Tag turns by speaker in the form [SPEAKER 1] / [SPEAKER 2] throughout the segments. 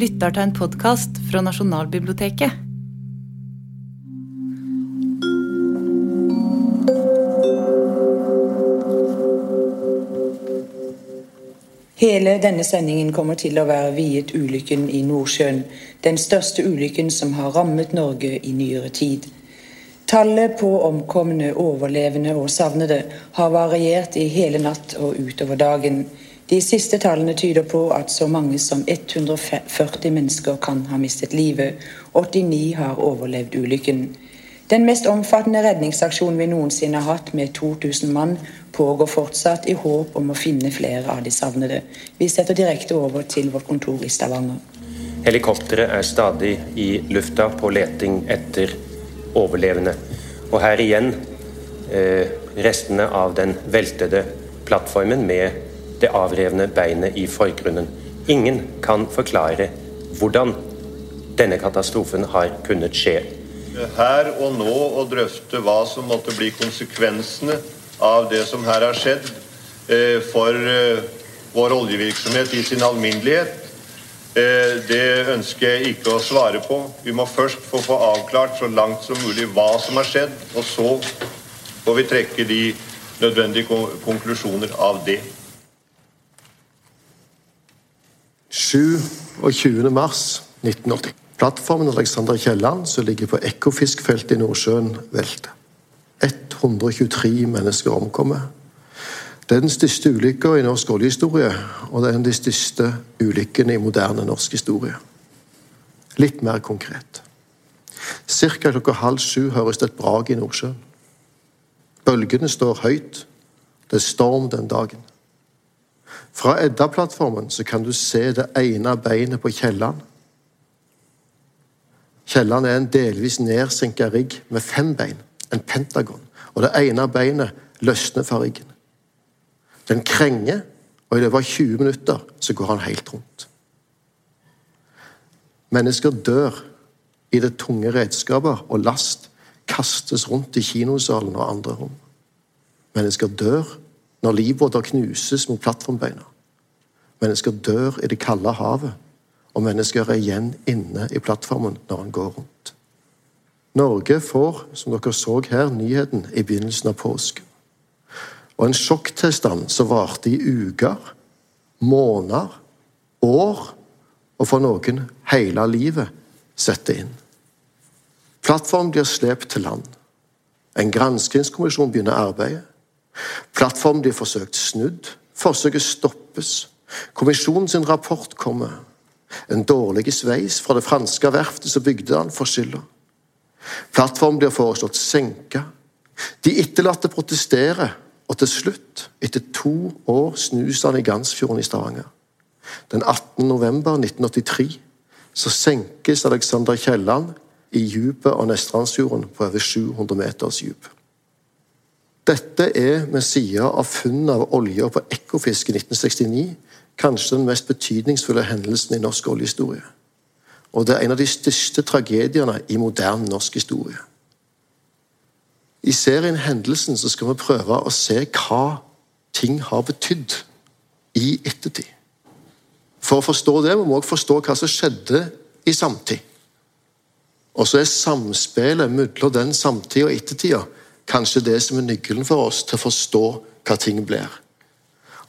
[SPEAKER 1] lytter til en podkast fra Nasjonalbiblioteket.
[SPEAKER 2] Hele denne sendingen kommer til å være viet ulykken i Nordsjøen, den største ulykken som har rammet Norge i nyere tid. Tallet på omkomne, overlevende og savnede har variert i hele natt og utover dagen. De siste tallene tyder på at så mange som 140 mennesker kan ha mistet livet. 89 har overlevd ulykken. Den mest omfattende redningsaksjonen vi noensinne har hatt, med 2000 mann, pågår fortsatt i håp om å finne flere av de savnede. Vi setter direkte over til vårt kontor i Stavanger.
[SPEAKER 3] Helikopteret er stadig i lufta på leting etter overlevende. Og her igjen eh, restene av den veltede plattformen med det avrevne beinet i forgrunnen. Ingen kan forklare hvordan denne katastrofen har kunnet skje.
[SPEAKER 4] Her og nå å drøfte hva som måtte bli konsekvensene av det som her har skjedd eh, for eh, vår oljevirksomhet i sin alminnelighet, eh, det ønsker jeg ikke å svare på. Vi må først få få avklart så langt som mulig hva som har skjedd, og så får vi trekke de nødvendige konklusjoner av det.
[SPEAKER 5] 27. mars 1980. Plattformen Alexander Kielland, som ligger på Ekofiskfeltet i Nordsjøen, velter. 123 mennesker omkommer. Det er den største ulykka i norsk oljehistorie, og det er en av de største ulykkene i moderne norsk historie. Litt mer konkret. Cirka klokka halv sju høres det et brak i Nordsjøen. Bølgene står høyt. Det er storm den dagen. Fra Edda-plattformen så kan du se det ene beinet på Kielland. Kielland er en delvis nedsinka rigg med fem bein, en pentagon. Og det ene beinet løsner fra riggen. Den krenger, og i løpet av 20 minutter så går han helt rundt. Mennesker dør i det tunge redskaper og last kastes rundt i kinosalen og andre rom. Mennesker dør når livbåter knuses mot plattformbeina. Mennesker dør i det kalde havet, og mennesker er igjen inne i plattformen når han går rundt. Norge får, som dere så her, nyheten i begynnelsen av påsken. Og en sjokktilstand som varte i uker, måneder, år, og for noen hele livet, setter inn. Plattformen blir slept til land. En granskingskommisjon begynner arbeidet. Plattformen blir forsøkt snudd. Forsøket stoppes. Kommisjonens rapport kommer. En dårlig sveis fra det franske verftet som bygde den, får skylda. Plattformen blir foreslått senka. De etterlatte protesterer, og til slutt, etter to år, snus han i Gansfjorden i Stavanger. Den 18. november 1983 så senkes Alexander Kielland i dypet av Nestrandsfjorden på over 700 meters dyp. Dette er med sida av funnet av olje på Ekofisk i 1969 kanskje den mest betydningsfulle hendelsen i norsk oljehistorie. Og det er en av de største tragediene i moderne norsk historie. I serien Hendelsen så skal vi prøve å se hva ting har betydd i ettertid. For å forstå det må vi også forstå hva som skjedde i samtid. Og så er samspillet mellom den samtida og ettertida kanskje det som er nøkkelen for oss til å forstå hva ting blir.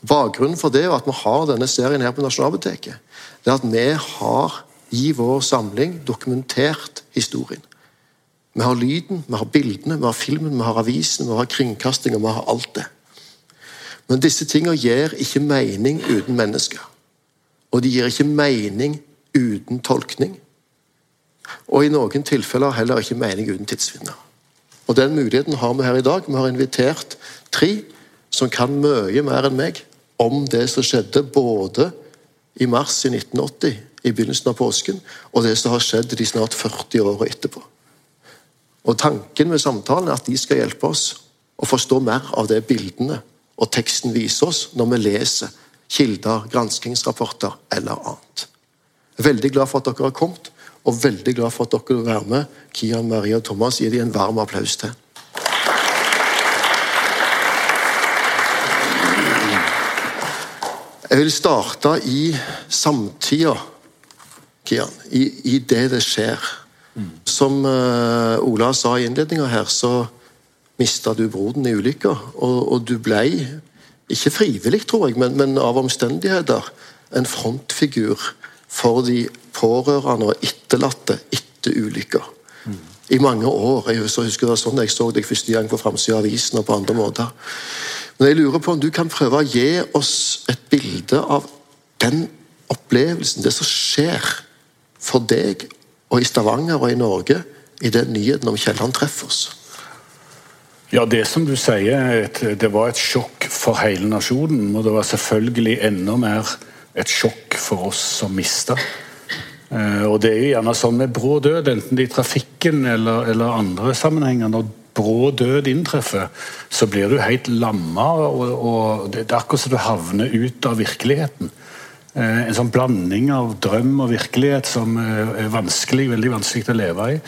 [SPEAKER 5] Bakgrunnen for det og at vi har denne serien her på Nasjonalbiblioteket, det er at vi har i vår samling dokumentert historien. Vi har lyden, vi har bildene, vi har filmen, vi har avisen, vi har kringkastinga, vi har alt det. Men disse tingene gir ikke mening uten mennesker. Og de gir ikke mening uten tolkning. Og i noen tilfeller heller ikke mening uten tidsvinner. Og Den muligheten har vi her i dag. Vi har invitert tre som kan mye mer enn meg om det som skjedde både i mars i 1980, i begynnelsen av påsken, og det som har skjedd de snart 40 åra etterpå. Og Tanken med samtalen er at de skal hjelpe oss å forstå mer av det bildene og teksten viser oss når vi leser kilder, granskingsrapporter eller annet. Jeg er veldig glad for at dere har kommet, og veldig glad for at dere vil være med. Kian, Maria og Thomas, gi dem en varm applaus til. Jeg vil starte i samtida. Kian, i, i det det skjer. Som uh, Ola sa i innledninga her, så mista du broren i ulykka. Og, og, du ble, ikke frivillig, tror jeg, men, men av omstendigheter, en frontfigur for de pårørende og etterlatte etter ulykka. Mm. I mange år. Jeg husker det var sånn jeg så deg første gang på framsida av avisen og på andre måter. Men jeg lurer på om du kan prøve å gi oss et bilde av den opplevelsen, det som skjer for deg og i Stavanger og i Norge i den nyheten om Kielland treffer oss.
[SPEAKER 6] Ja, det som du sier, det var et sjokk for hele nasjonen. Og det var selvfølgelig enda mer et sjokk for oss som mista. Eh, og det er jo gjerne sånn med brå død, enten det er i trafikken eller, eller andre sammenhenger. Når brå død inntreffer, så blir du helt lamma. Og, og det er akkurat som du havner ut av virkeligheten. Eh, en sånn blanding av drøm og virkelighet som eh, er vanskelig, veldig vanskelig å leve i.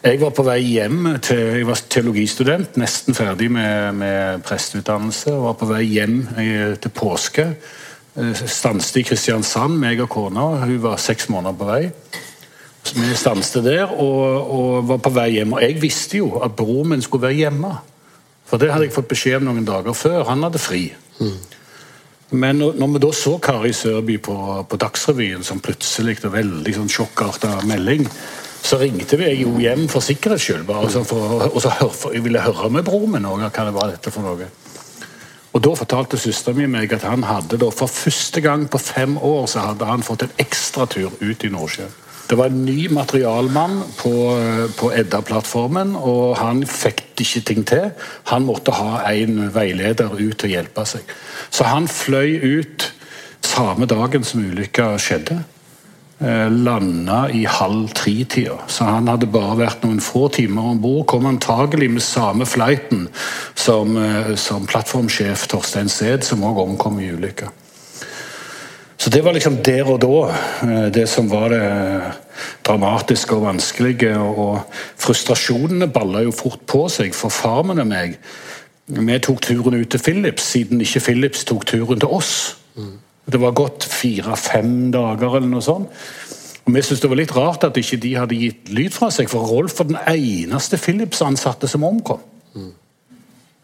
[SPEAKER 6] Jeg var på vei hjem til, jeg var teologistudent, nesten ferdig med, med presteutdannelse. og var på vei hjem til påske. Stanset i Kristiansand, meg og kona. Hun var seks måneder på vei. Vi stanset der og, og, var på vei hjem. Og jeg visste jo at broren min skulle være hjemme. For det hadde jeg fått beskjed om noen dager før. Han hadde fri. Mm. Men når, vi da så Kari Sørby på, på Dagsrevyen som plutselig og veldig sånn sjokkarta melding, så ringte vi jo hjem for sikkerhets skyld. Bare, sånn for, og så hør, for, jeg ville høre med broren min hva det var dette for noe. Og Da fortalte søsteren min meg at han hadde da, for første gang på fem år så hadde han fått en ekstratur ut i Nordsjøen. Det var en ny materialmann på, på Edda-plattformen, og han fikk ikke ting til. Han måtte ha en veileder ut til å hjelpe seg. Så han fløy ut samme dagen som ulykka skjedde. Eh, landa i halv tre-tida, så han hadde bare vært noen få timer om bord. Kom antagelig med samme flighten som, eh, som plattformsjef Torstein Sæd, som òg omkom i ulykka. Så det var liksom der og da eh, det som var det dramatiske og vanskelige. Og frustrasjonene balla jo fort på seg for farmen og meg. Vi tok turen ut til Philips, siden ikke Philips tok turen til oss. Det var gått fire-fem dager eller noe sånt. Og Vi syntes det var litt rart at ikke de hadde gitt lyd fra seg, for Rolf var den eneste Philips-ansatte som omkom.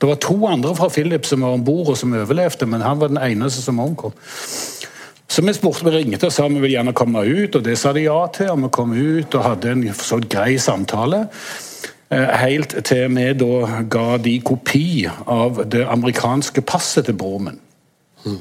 [SPEAKER 6] Det var to andre fra Philips som var om bord og som overlevde, men han var den eneste som omkom. Så vi spurte, vi ringte og sa vi ville gjerne komme ut, og det sa de ja til. Og vi kom ut og hadde en så grei samtale. Eh, helt til vi da ga de kopi av det amerikanske passet til broren min. Mm.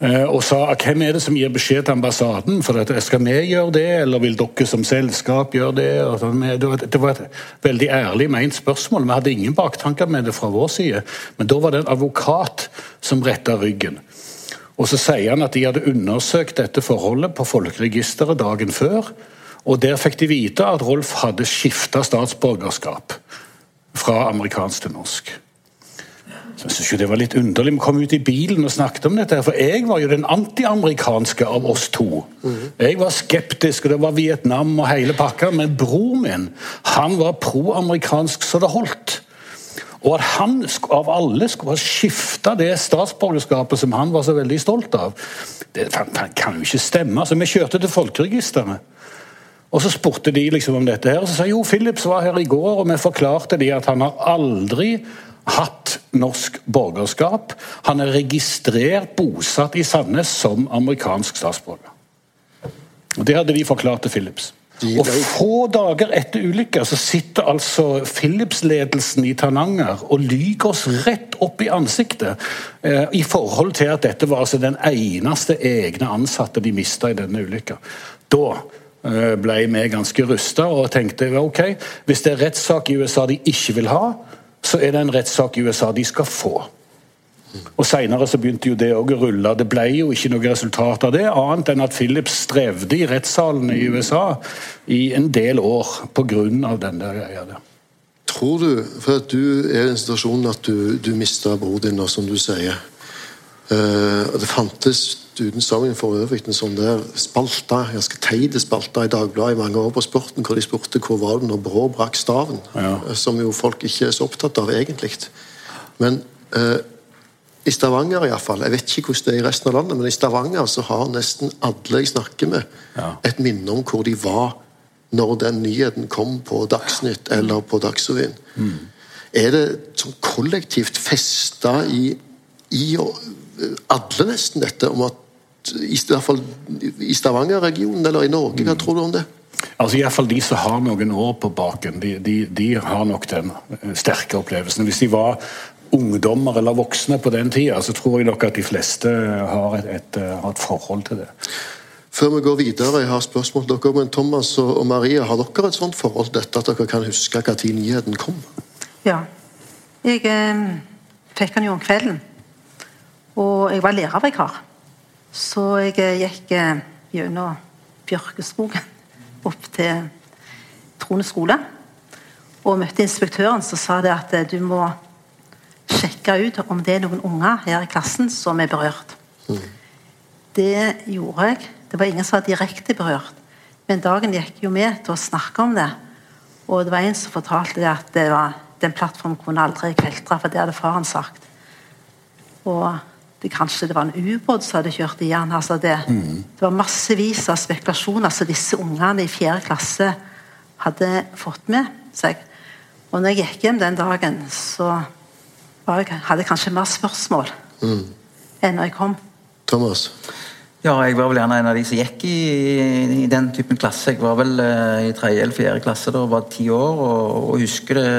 [SPEAKER 6] Og sa hvem er det som gir beskjed til ambassaden? for at, Skal vi gjøre det, eller vil dere som selskap gjøre det? Det var et veldig ærlig ment spørsmål. Vi hadde ingen baktanker med det fra vår side. Men da var det en advokat som retta ryggen. Og Så sier han at de hadde undersøkt dette forholdet på folkeregisteret dagen før. og Der fikk de vite at Rolf hadde skifta statsborgerskap fra amerikansk til norsk. Jeg synes jo Det var litt underlig. Vi kom ut i bilen og snakket om dette. For jeg var jo den antiamerikanske av oss to. Jeg var skeptisk, og det var Vietnam og hele pakka. Men bror min han var pro-amerikansk så det holdt. Og at han av alle skulle ha skifta det statsborgerskapet som han var så veldig stolt av, det kan jo ikke stemme. Så vi kjørte til Folkeregisteret. Og Så spurte de liksom om dette, her, og så sa jo Philips var her i går, og vi forklarte de at han har aldri hatt norsk borgerskap. Han er registrert bosatt i Sandnes som amerikansk statsborger. Og Det hadde vi forklart til Philips. Og Få dager etter ulykka så sitter altså Philips-ledelsen i Tananger og lyver oss rett opp i ansiktet eh, i forhold til at dette var altså den eneste egne ansatte de mista i denne ulykka. Da eh, ble vi ganske rusta og tenkte ok, hvis det er rettssak i USA de ikke vil ha, så er det en rettssak i USA de skal få. Og Seinere begynte jo det å rulle. Det ble jo ikke noe resultat av det, annet enn at Philips strevde i rettssalene i USA i en del år pga. den der greia der.
[SPEAKER 5] Tror du, for at du er i en situasjon at du, du mista bror din, som du sier uh, Det fantes uten sammen for øvrig en sånn der spalte, ganske teit spalte i Dagbladet i mange år på Sporten, hvor de spurte hvor var det når Brå brakk staven. Ja. Som jo folk ikke er så opptatt av, egentlig. Men eh, I Stavanger iallfall. Jeg vet ikke hvordan det er i resten av landet, men i Stavanger så har nesten alle jeg snakker med,
[SPEAKER 6] Ja.
[SPEAKER 5] et minne om hvor de var når den nyheten kom på Dagsnytt eller på Dagsrevyen. Er det sånn kollektivt festa i, i alle nesten dette om at i, i hvert fall i Stavanger-regionen eller i Norge, hva tror du om det?
[SPEAKER 6] Altså i hvert fall De som har noen år på baken, de, de, de har nok den eh, sterke opplevelsen. Hvis de var ungdommer eller voksne på den tida, så tror jeg nok at de fleste har et, et, eh, har et forhold til det.
[SPEAKER 5] Før vi går videre, jeg har spørsmål til dere, men Thomas og og Maria, har dere et sånt forhold til dette at dere kan huske når nyheten kom?
[SPEAKER 7] Ja. Jeg eh, fikk den jo om kvelden. Og jeg var lærervikar. Så jeg gikk eh, gjennom Bjørkeskogen opp til Trone skole. Og møtte inspektøren som sa det at eh, du må sjekke ut om det er noen unger her i klassen som er berørt. Det gjorde jeg. Det var ingen som var direkte berørt. Men dagen gikk jo med til å snakke om det. Og det var en som fortalte det at det var, den plattformen kunne aldri kveltre, for det hadde faren sagt. Og det, kanskje det var en ubåt som hadde kjørt i han. Altså det, det var massevis av spekulasjoner som disse ungene i fjerde klasse hadde fått med seg. Og når jeg gikk hjem den dagen, så var jeg, hadde jeg kanskje mer spørsmål enn når jeg kom.
[SPEAKER 5] Thomas?
[SPEAKER 8] Ja, jeg var vel gjerne en av de som gikk i, i den typen klasse. Jeg var vel uh, i tredje eller fjerde klasse da, var ti år, og, og husker det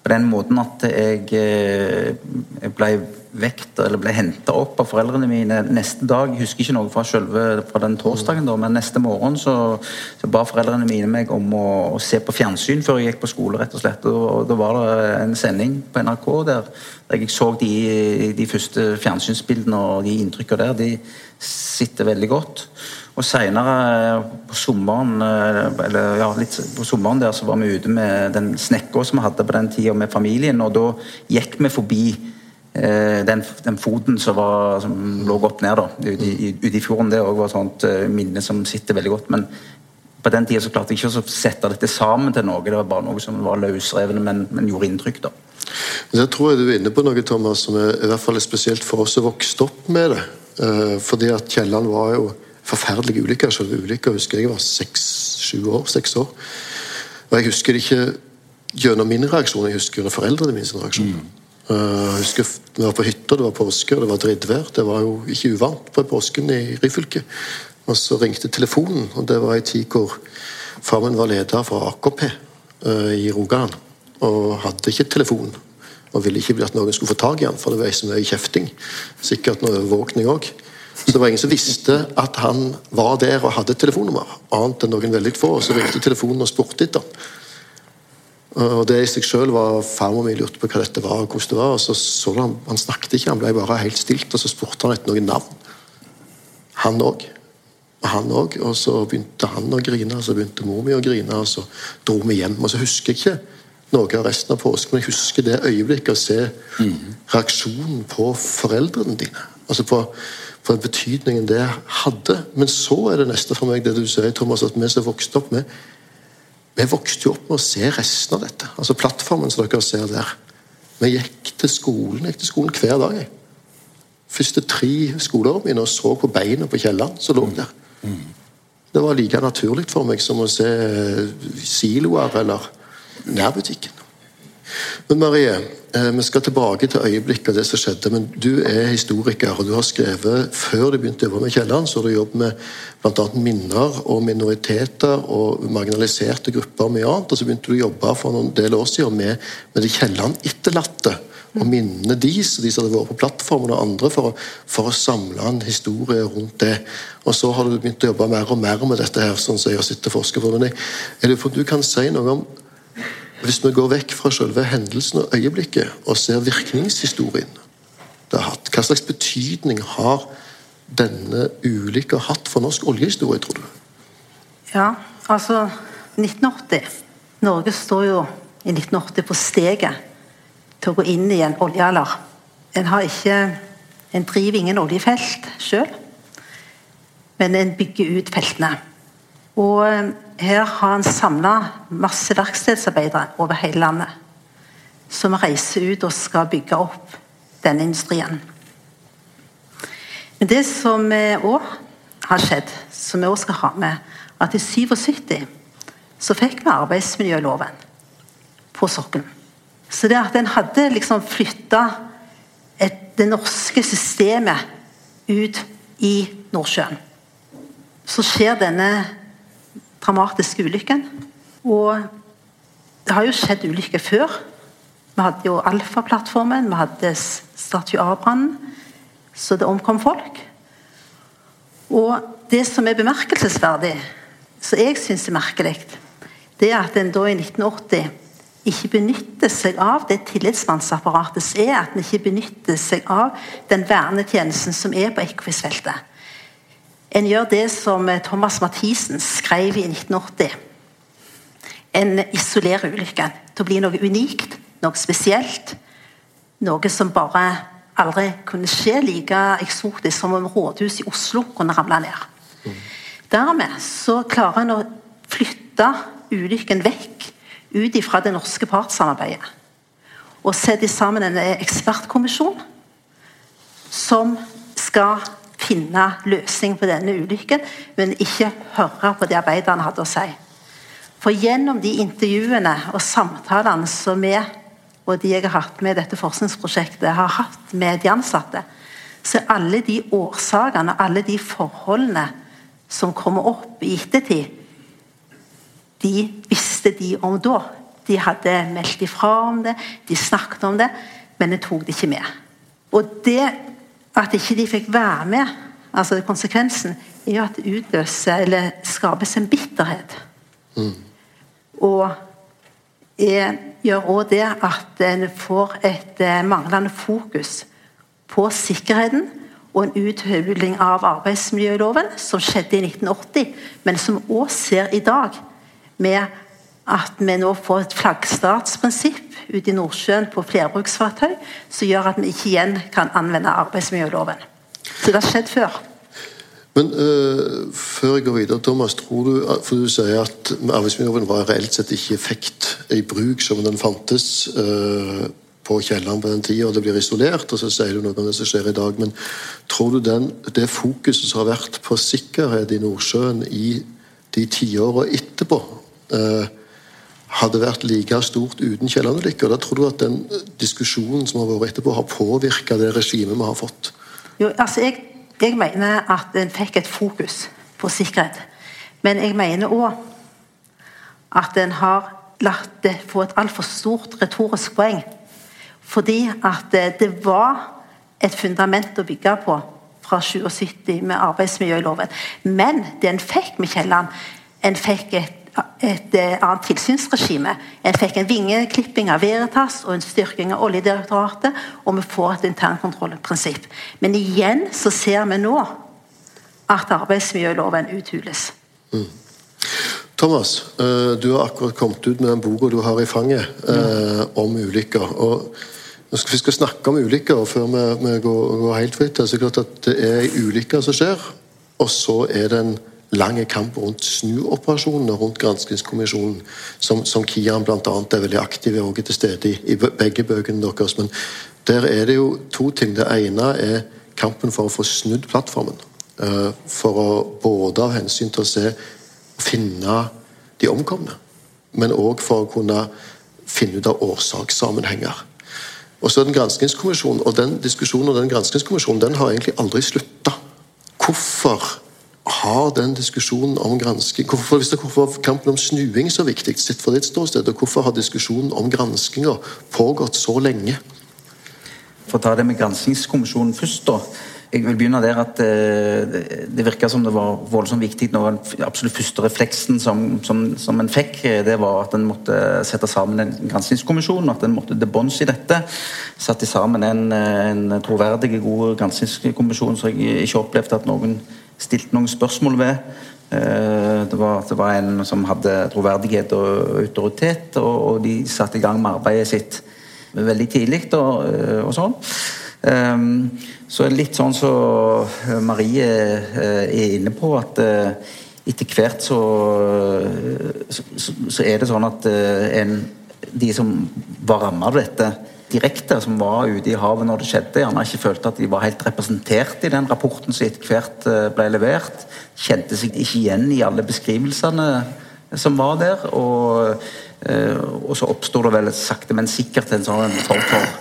[SPEAKER 8] på den måten at jeg, eh, jeg ble vekt, eller ble henta opp av foreldrene mine neste dag. Jeg husker ikke noe fra selve fra den torsdagen, da, men neste morgen så, så ba foreldrene mine meg om å, å se på fjernsyn før jeg gikk på skole. rett og slett. Og, og Da var det en sending på NRK der, der jeg så de, de første fjernsynsbildene og de inntrykkene der. De sitter veldig godt. Og seinere på sommeren eh, eller ja, litt på sommeren der så var vi ute med den snekka som vi hadde på den tida med familien, og da gikk vi forbi eh, den, den foten som, var, som lå opp ned da, ute i, ut i fjorden. Det var et sånt eh, minne som sitter veldig godt. men på den tida så klarte jeg ikke å sette dette sammen til noe. Det var bare noe som var løsrevne, men, men gjorde inntrykk. da.
[SPEAKER 5] Men Jeg tror jeg du er inne på noe Thomas, som er, i hvert fall er spesielt for oss som vokste opp med det. Eh, fordi at Kielland var jo forferdelige ulykker. Selve ulykka husker jeg var seks-sju år. seks år. Og jeg husker det ikke gjennom min reaksjon, jeg husker gjennom foreldrene mine sin reaksjon. Eh, jeg husker Vi var på hytta, det var påske, og det var drittvær. Det var jo ikke uvarmt på påsken i Ryfylke. Og så ringte telefonen, og det var ei tid hvor far min var leder for AKP eh, i Rogaland. Og hadde ikke telefon. Og ville ikke at noen skulle få tak i han, for det var så mye kjefting. Sikkert noe overvåkning òg. Så det var ingen som visste at han var der og hadde telefonnummer. Annet enn noen veldig få. Og så ringte telefonen og spurte etter han. Og det i seg selv var Farmor mi lurte på hva dette var, og hvordan det var. og så så han, han snakket ikke, han ble bare helt stilt, og så spurte han etter noen navn. Han òg. Og han òg. Og så begynte han å grine, og så begynte mor mi å grine, og så dro vi hjem. Og så husker jeg ikke noe av resten av påsken, men jeg husker det øyeblikket å se reaksjonen på foreldrene dine. Altså på, på betydningen det hadde. Men så er det neste for meg, det du sier, Thomas, at vi som vokste opp med vi vokste jo opp med å se resten av dette. Altså plattformen som dere ser der. Vi gikk til skolen gikk til skolen hver dag. jeg. Første tre skoleårene mine og så på beina på kjelleren som lå der. Det var like naturlig for meg som å se siloer eller nærbutikken. Men Marie, eh, vi skal tilbake til øyeblikket og det som skjedde. Men du er historiker, og du har skrevet før du begynte å jobbe med Kielland, så har du jobbet med bl.a. minner og minoriteter og marginaliserte grupper og mye annet. Og så begynte du å jobbe for noen del år siden med, med de Kielland-etterlatte. Og minnene deres, de som hadde vært på plattformen og andre, for, å- for å samle en historie rundt det. Og så har du begynt å jobbe mer og mer med dette her, sånn som jeg har sittet og forsket på. Men jeg, jeg lurer du kan si noe om hvis vi går vekk fra selve hendelsen og øyeblikket og ser virkningshistorien det har hatt, hva slags betydning har denne ulykka hatt for norsk oljehistorie, tror du?
[SPEAKER 7] Ja, altså 1980 Norge står jo i 1980 på steget til å gå inn i en oljealder. En har ikke En driver ingen oljefelt sjøl, men en bygger ut feltene. Og eh, her har han samla masse verkstedsarbeidere over hele landet. Som reiser ut og skal bygge opp denne industrien. Men det som òg har skjedd, som vi òg skal ha med, at i 77 så fikk vi arbeidsmiljøloven på sokkelen. Så det at en hadde liksom flytta det norske systemet ut i Nordsjøen, så skjer denne dramatiske ulykken. Og det har jo skjedd ulykker før. Vi hadde jo Alfa-plattformen, vi hadde Statue A-brannen, så det omkom folk. Og det som er bemerkelsesverdig, som jeg syns er merkelig, det er at en da i 1980 ikke benytter seg av det tillitsmannsapparatet som er, at en ikke benytter seg av den vernetjenesten som er på Ekofisk-feltet. En gjør det som Thomas Mathisen skrev i 1980. En isolerer ulykken til å bli noe unikt, noe spesielt. Noe som bare aldri kunne skje like eksotisk som om rådhus i Oslo kunne ramle ned. Dermed så klarer en å flytte ulykken vekk ut ifra det norske partssamarbeidet. Og sette sammen en ekspertkommisjon som skal finne løsning på denne ulykken, men ikke høre på det arbeiderne hadde å si. For gjennom de intervjuene og samtalene som vi og de jeg har hatt med dette forskningsprosjektet, har hatt med de ansatte, så er alle de årsakene alle de forholdene som kommer opp i ettertid, de visste de om da. De hadde meldt ifra om det, de snakket om det, men de tok det ikke med. Og det at ikke de fikk være med, altså konsekvensen, er jo at det utløser eller skapes en bitterhet. Mm. Og jeg gjør òg det at en får et eh, manglende fokus på sikkerheten og en uthuling av arbeidsmiljøloven, som skjedde i 1980, men som òg ser i dag, med at vi nå får et flaggstatsprinsipp ute i Nordsjøen på flerbruksfartøy, som gjør at vi ikke igjen kan anvende arbeidsmiljøloven. Så det har skjedd før.
[SPEAKER 5] Men uh, før jeg går videre, Thomas, tror du, for du sier at arbeidsmiljøloven var reelt sett ikke effekt i bruk som den fantes uh, på kjelleren på den tida, og det blir isolert, og så sier du noe om det som skjer i dag. Men tror du den, det fokuset som har vært på sikkerhet i Nordsjøen i de tiåra etterpå, uh, hadde vært like stort uten Kielland-ulykker? Da tror du at den diskusjonen som har vært etterpå, har påvirka det regimet vi har fått?
[SPEAKER 7] Jo, altså jeg jeg mener at en fikk et fokus på sikkerhet. Men jeg mener òg at en har latt det få et altfor stort retorisk poeng. Fordi at det var et fundament å bygge på fra 77 med arbeidsmiljøloven. Men det en fikk med Kielland, en fikk et et eh, annet tilsynsregime. En fikk en vingeklipping av Veritas og en styrking av Oljedirektoratet, og vi får et internkontrollprinsipp. Men igjen så ser vi nå at arbeidsmiljøloven uthules. Mm.
[SPEAKER 5] Thomas, eh, du har akkurat kommet ut med den boka du har i fanget mm. om ulykker. og Vi skal snakke om ulykker før vi, går, helt fritt. Det er klart at det er ulykker som skjer, og så er det en lang kamp rundt snuoperasjonene rundt granskingskommisjonen, som, som Kian bl.a. er veldig aktiv og er til stede i, i begge bøkene deres. Men der er det jo to ting. Det ene er kampen for å få snudd plattformen. Uh, for å både av hensyn til å se og finne de omkomne, men òg for å kunne finne ut av årsakssammenhenger. Og så er den granskingskommisjonen, og den diskusjonen og den granskingskommisjonen den har egentlig aldri slutta. Hvorfor har den diskusjonen om gransking hvorfor, hvis det, kampen om snuing så viktig sett fra ditt ståsted? Og hvorfor har diskusjonen om granskinga pågått så lenge?
[SPEAKER 8] For å ta det med granskingskommisjonen først, da. Jeg vil begynne der at eh, Det virka som det var voldsomt viktig. Når den absolutt første refleksen som, som, som en fikk, eh, det var at en måtte sette sammen en granskingskommisjon. At en måtte til bunns i dette. Satte sammen en, en troverdig, god granskingskommisjon så jeg ikke opplevde at noen stilte noen spørsmål ved. Eh, det var, det var, en som hadde troverdighet og autoritet, og, og, de satte i gang med arbeidet sitt veldig tidlig og, eh, og sånn. Um, så litt sånn som så Marie er inne på, at etter hvert så, så, så, er det sånn at en de som var rammet av dette direkte, som var ute i havet når det skjedde, gjerne ikke følte at de var helt representert i den rapporten som etter hvert eh, ble levert. Kjente seg ikke igjen i alle beskrivelsene som var der. Og, eh, og så oppsto det vel sakte, men sikkert en sånn form for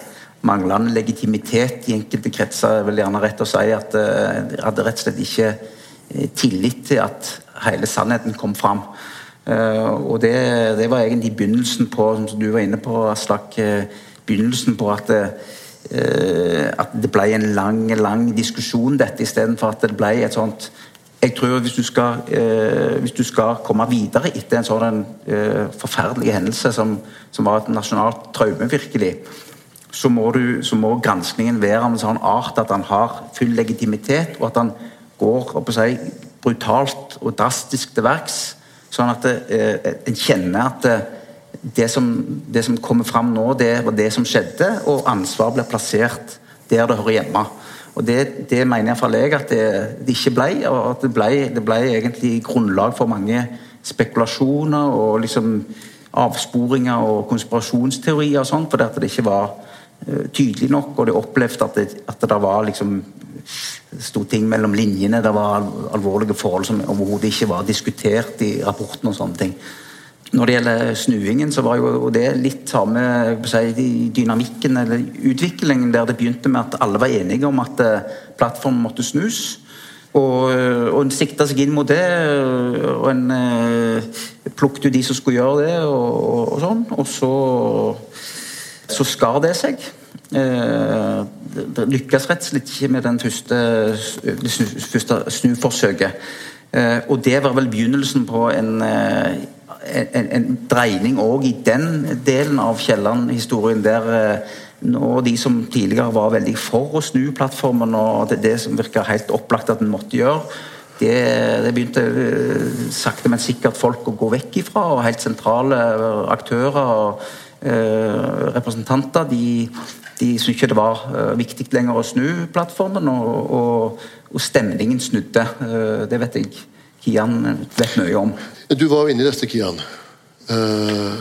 [SPEAKER 8] manglende legitimitet i enkelte kretser. Jeg vil gjerne rett å si at jeg eh, hadde rett og slett ikke tillit til at hele sannheten kom fram. Og det, det var egentlig begynnelsen på, som du var inne på, Aslak begynnelsen på at det, eh, at det ble en lang lang diskusjon, dette, istedenfor at det ble et sånt jeg tror hvis du, skal, eh, hvis du skal komme videre etter en sånn eh, forferdelig hendelse som, som, var et nasjonalt traume, virkelig, så må, du, så må granskningen være av en sånn art at han har full legitimitet, og at han går si, brutalt og drastisk til verks, sånn at en kjenner at det som, det som kommer fram nå, det var det som skjedde, og ansvar ble plassert der det hører hjemme. Og Det, det mener iallfall jeg at det, det, ikke ble. og at det ble, det ble egentlig grunnlag for mange spekulasjoner og liksom avsporinger og konspirasjonsteorier og sånn, fordi at det ikke var uh, tydelig nok, og det opplevde at det, at det var liksom sto ting mellom linjene, det var alvorlige forhold som overhodet ikke var diskutert i rapporten og sånne ting. Når det gjelder snuingen, så var jo det litt samme si, dynamikken eller utviklingen der det begynte med at alle var enige om at eh, plattformen måtte snus. Og, eh, og en sikta seg inn mot det, og en eh, plukket ut de som skulle gjøre det, og, og sånn. Og så, så skar det seg. Eh, det lykkes rett og slett ikke med den første, første snuforsøket. Eh, og det var vel begynnelsen på en eh, en, en dreining òg i den delen av Kielland-historien, der og nå de som tidligere var veldig for å snu plattformen, og det, det som virka helt opplagt at en måtte gjøre, det, det, begynte eh, sakte, men sikkert folk å gå vekk ifra. Og helt sentrale aktører og eh, representanter de, de syntes ikke det var eh, viktig lenger å snu plattformen, og, og, og stemningen snudde. Eh, det vet jeg Kian vet mye om.
[SPEAKER 5] Du var jo inne i dette, Kian. Uh...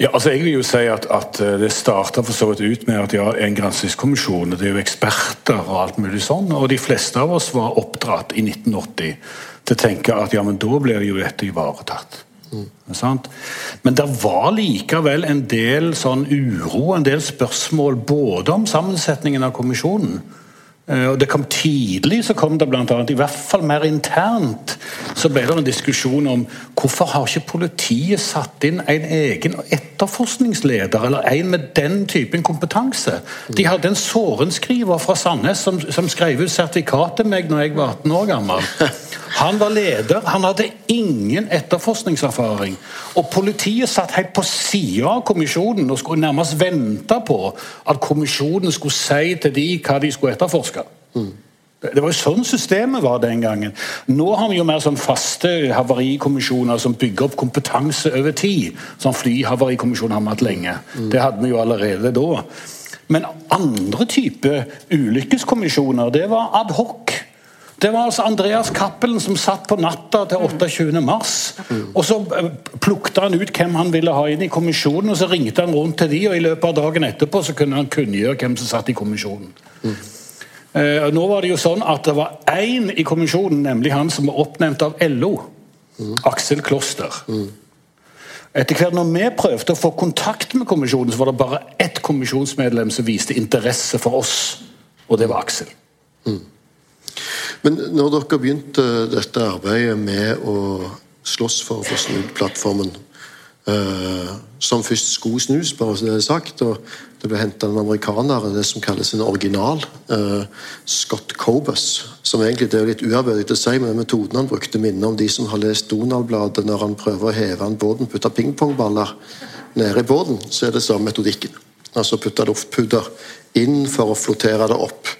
[SPEAKER 6] Ja, altså jeg vil jo si at, at eh, Det starta ut med at ja, en granskingskommisjon det er jo eksperter og alt mulig sånn. Og de fleste av oss var oppdratt i 1980 til å tenke at ja, men da blir jo dette ivaretatt. Mm. Men det var likevel en del sånn uro, en del spørsmål både om sammensetningen av kommisjonen og det kom Tidlig så kom det blant annet, i hvert fall mer internt, så ble det en diskusjon om hvorfor har ikke politiet satt inn en egen etterforskningsleder, eller en med den typen kompetanse. De hadde en sorenskriver fra Sandnes som, som skrev ut sertifikat til meg når jeg var 18 år gammel. Han var leder, han hadde ingen etterforskningserfaring. Og politiet satt helt på sida av kommisjonen og skulle nærmest vente på at kommisjonen skulle si til de hva de skulle etterforske. Mm. Det var jo sånn systemet var den gangen. Nå har vi jo mer sånn faste havarikommisjoner som bygger opp kompetanse over tid. Sånn flyhavarikommisjon har vi hatt lenge. Mm. Det hadde vi jo allerede da. Men andre typer ulykkeskommisjoner, det var adhoc. Det var altså Andreas Cappelen som satt på natta til 28. mars. Og Så eh, plukket han ut hvem han ville ha inn i kommisjonen, og så ringte han rundt til de, og i løpet av dagen etterpå så kunne han kunngjøre hvem som satt i kommisjonen. Mm. nå var det jo sånn at det var én i kommisjonen, nemlig han som var oppnevnt av LO. Mm. Aksel Kloster. Mm. Etter hvert når vi prøvde å få kontakt med kommisjonen, så var det bare ett kommisjonsmedlem som viste interesse for oss, og det var Aksel. Mm.
[SPEAKER 5] Men når dere begynte dette arbeidet med å slåss for å få snudd plattformen, uh, som først skulle snus, bare så det er sagt, og det ble henta en amerikaner, det som kalles en original, uh, Scott Cobus, som egentlig det er litt uærbødig å si, men metoden han brukte, minner om de som har lest Donald-bladet når han prøver å heve en båten, putte pingpongballer nede i båten, så er det samme metodikken. Altså putte luftpudder inn for å flotere det opp.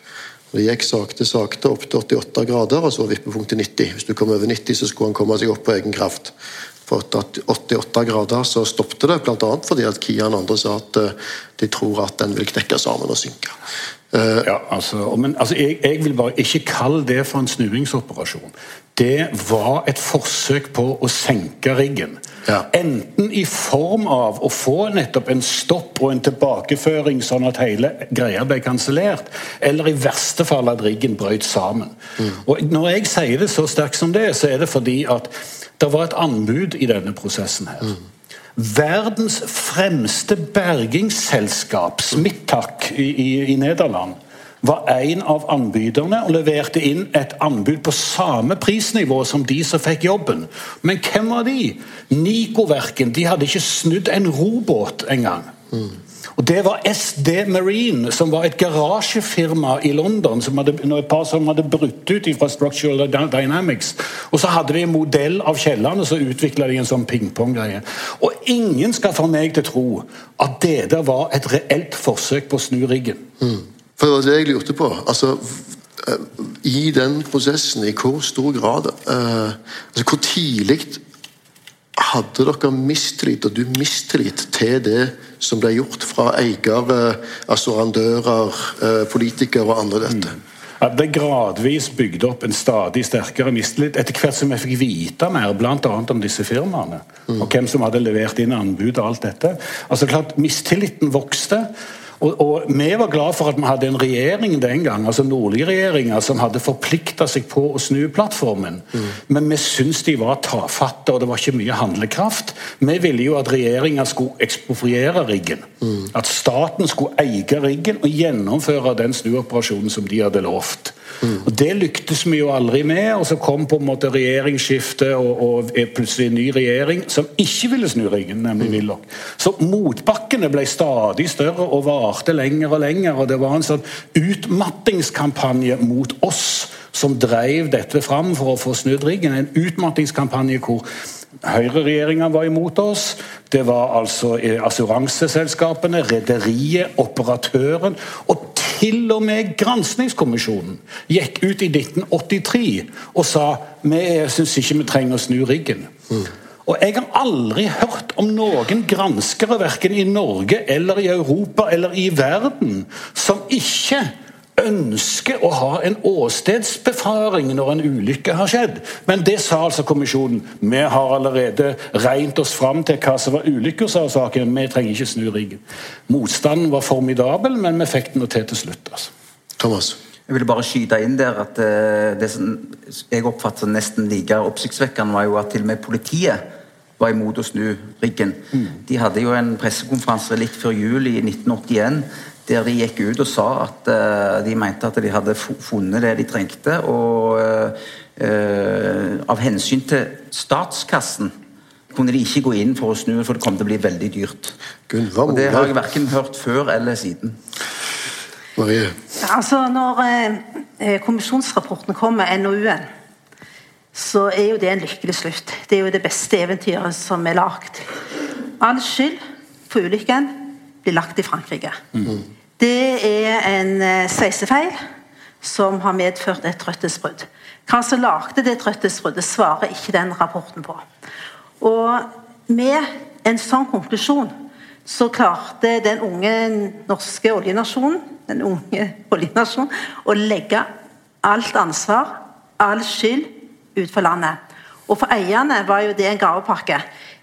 [SPEAKER 5] Det gikk sakte, sakte opp til 88 grader, og så vippepunktet 90. Hvis du kom over 90, så skulle han komme seg opp på egen kraft. For 88 grader så stoppet det, bl.a. fordi at Kian andre sa at eh, de tror at den vil knekke sammen og synke.
[SPEAKER 6] Uh, ja, altså, men altså, jeg, jeg, vil bare ikke kalle det for en snuingsoperasjon. Det var et forsøk på å senke riggen.
[SPEAKER 5] Ja.
[SPEAKER 6] Enten i form av å få nettopp en stopp og en tilbakeføring, sånn at hele greia ble kansellert, eller i verste fall at riggen brøt sammen. Og Når jeg sier det så sterkt som det, så er det fordi at det var et anbud i denne prosessen her. Verdens fremste bergingsselskap, Smittak i, i, i Nederland, var en av anbyderne og leverte inn et anbud på samme prisnivå som de som fikk jobben. Men hvem var de? Nico-verken. De hadde ikke snudd en robåt engang. Og Det var SD Marine, som var et garasjefirma i London. som hadde, et par som hadde brutt ut fra Structural Dynamics. Og så hadde de en modell av kjelleren, og så utvikla de en sånn pingpong-greie. Og ingen skal få meg til å tro at det der var et reelt forsøk på å snu riggen.
[SPEAKER 5] For det var det jeg lurte på. Altså, eh, I den prosessen, i hvor stor grad eh, altså Hvor tidlig hadde dere mistillit, og du mistillit, til det som ble gjort fra eiere, assurandører, eh, politikere og andre dette?
[SPEAKER 6] Ja, det gradvis bygde opp en stadig sterkere mistillit etter hvert som jeg fikk vite mer, bl.a. om disse firmaene. Og hvem som hadde levert inn anbud og alt dette. Altså klart, Mistilliten vokste. Og, og Vi var glad for at vi hadde en regjering den gang, altså Nordli-regjeringa, som hadde forplikta seg på å snu plattformen. Men vi syntes de var tafatte, og det var ikke mye handlekraft. Vi ville jo at regjeringa skulle ekspropriere riggen. At staten skulle eie riggen og gjennomføre den snuoperasjonen som de hadde lovt. Og Det lyktes vi jo aldri med, og så kom på en måte regjeringsskiftet og, og plutselig en ny regjering som ikke ville snu ringen, nemlig Willoch. Så motbakkene ble stadig større og varte lenger og lenger, og det var en sånn utmattingskampanje mot oss som drev dette fram for å få snudd riggen. En utmattingskampanje hvor Høyreregjeringa var imot oss. Det var altså eh, assuranseselskapene, rederiet, operatøren og til og med Granskingskommisjonen gikk ut i 1983 og sa vi syns ikke vi trenger å snu riggen. Og Jeg har aldri hørt om noen granskere, verken i Norge eller i Europa eller i verden, som ikke ønsker å ha en åstedsbefaring når en ulykke har skjedd. Men det sa altså kommisjonen. Vi har allerede regnet oss fram til hva som var ulykkesårsaken. Vi trenger ikke snu riggen. Motstanden var formidabel, men vi fikk den til til slutt. altså.
[SPEAKER 5] Thomas?
[SPEAKER 8] Jeg ville bare skyte inn der at eh, det som jeg oppfatter som nesten like oppsiktsvekkende, var jo at til og med politiet var imot å snu riggen. De hadde jo en pressekonferanse litt før jul i 1981 der de gikk ut og sa at eh, de mente at de hadde funnet det de trengte. Og eh, eh, av hensyn til statskassen kunne de ikke gå inn for å snu, for det kom til å bli veldig dyrt.
[SPEAKER 5] Gud,
[SPEAKER 8] Og det har jeg verken hørt før eller siden.
[SPEAKER 5] Marie?
[SPEAKER 7] Altså, Når kommisjonsrapporten kommer, NOU-en, så er jo det en lykkelig slutt. Det er jo det beste eventyret som er lagd. All skyld for ulykken blir lagt i Frankrike. Det er en eh, sveisefeil som har medført et trøttesbrudd. Hva som lagde det trøttesbruddet, svarer ikke den rapporten på. Og med en sånn konklusjon så klarte den unge norske oljenasjonen den unge oljenasjonen, å legge alt ansvar, all skyld, ut for landet. Og for eierne var jo det en gavepakke.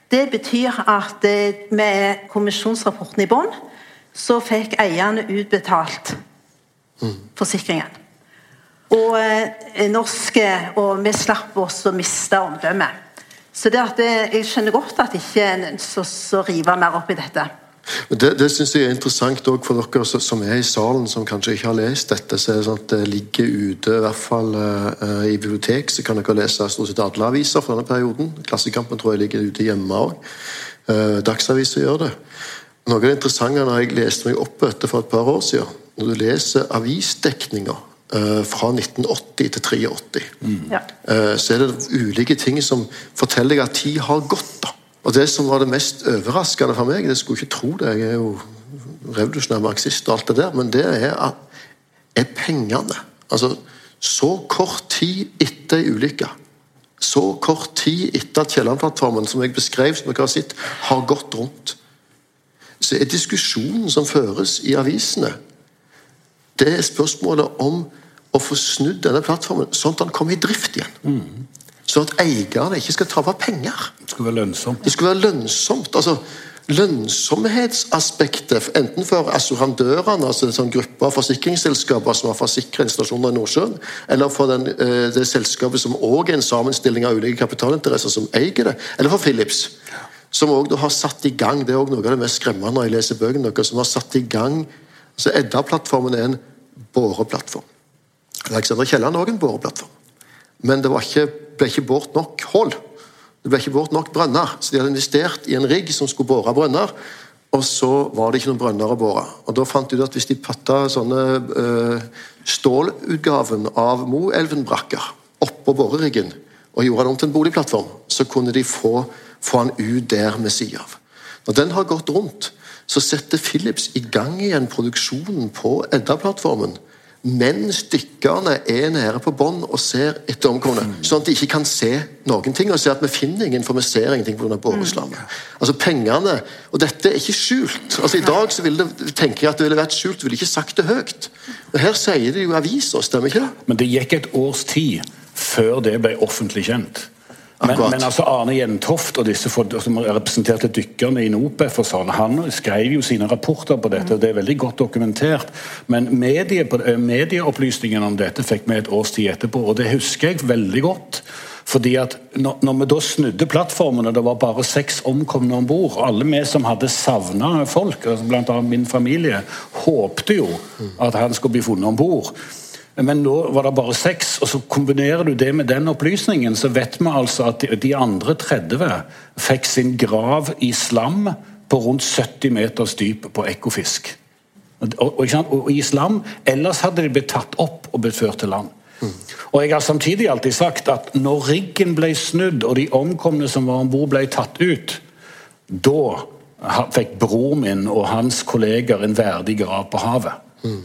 [SPEAKER 7] Det betyr at eh, med kommisjonsrapporten i bånn, så fikk eierne utbetalt forsikringen. Og eh, norske Og vi slapp oss å miste omdømmet. Så det at jeg skjønner godt at ikke en ønsker å rive mer opp i dette.
[SPEAKER 5] Det, det synes jeg er interessant òg for dere som- er i salen, som kanskje ikke har lest dette. så er Det sånn at det ligger ute, i hvert fall uh, i bibliotek, så kan dere lese stort sett alle aviser for denne perioden. Klassekampen tror jeg ligger ute hjemme òg. Dagsaviser gjør det. Noe av det interessante når jeg leste meg opp på dette for et par år siden, når du leser avisdekninga uh, fra 1980 til 83
[SPEAKER 7] mm.
[SPEAKER 5] Eh, så er det ulike ting som forteller deg at tid har gått. da. Og Det som var det mest overraskende for meg, det skulle ikke tro det, jeg er jo revolusjonær marxist og alt det der, men det er, er pengene. Altså, så kort tid etter ei ulykke, så kort tid etter at Kielland-plattformen, som jeg beskrev, som dere har sett, har gått rundt, så er diskusjonen som føres i avisene, det er spørsmålet om å få snudd denne plattformen sånn at den kommer i drift igjen. Så at eierne ikke skal tape penger.
[SPEAKER 6] Det skulle være lønnsomt.
[SPEAKER 5] Det skulle være lønnsomt. altså Lønnsomhetsaspektet, enten for assurandørene, altså en sånn gruppe av forsikringsselskaper som har forsikra installasjoner i Nordsjøen, eller for den, eh, det selskapet som òg er en sammenstilling av ulike kapitalinteresser som eier det, eller for Philips, som òg har satt i gang Det er også noe av det mest skremmende når jeg leser bøkene deres, som har satt i gang altså Edda-plattformen er en båreplattform. Alexander Kielland er òg en boreplattform. Men det ikke, ble ikke båret nok hull. Det ble ikke båret nok brønner, så de hadde investert i en rigg som skulle bore brønner. Og så var det ikke noen brønner å bore. Og Da fant de ut at hvis de patta sånne øh, stålutgaven av Moelven-brakker oppå boreriggen og gjorde den om til en boligplattform, så kunne de få, få den ut der med sida av. Når den har gått rundt, så setter Philips i gang igjen produksjonen på Edda-plattformen mens dykkerne er nede på bånn og ser etter omkomne. Sånn at de ikke kan se noen ting. Og se at vi finner ingen, for vi ser ingenting pga. boreslammet. Altså pengene Og dette er ikke skjult. Altså I dag så ville det, tenker jeg at det ville vært skjult, ville ikke sagt det høyt. Men her sier det jo aviser, stemmer ikke det?
[SPEAKER 6] Men det gikk et års tid før det ble offentlig kjent. Men, men, altså Arne Jentoft og disse som representerte dykkerne i NOPEF, og sånn, han skrev jo sine rapporter på dette, og det er veldig godt dokumentert. Men medie, eh, medieopplysningene om dette fikk vi et års tid etterpå, og det husker jeg veldig godt. Fordi at når, når vi da snudde plattformene, det var bare seks omkomne om bord Alle vi som hadde savna folk, altså bl.a. min familie, håpte jo at han skulle bli funnet om bord. Men nå var det bare seks, og så kombinerer du det med den opplysningen, så vet vi altså at de andre 30 fikk sin grav i slam på rundt 70 meters dyp på Ekofisk. Og, og, og, i slam Ellers hadde de blitt tatt opp og blitt ført til land. Mm. Og jeg har samtidig alltid sagt at når riggen ble snudd og de omkomne som var om bord, ble tatt ut, da fikk bror min og hans kolleger en verdig grav på havet. Mm.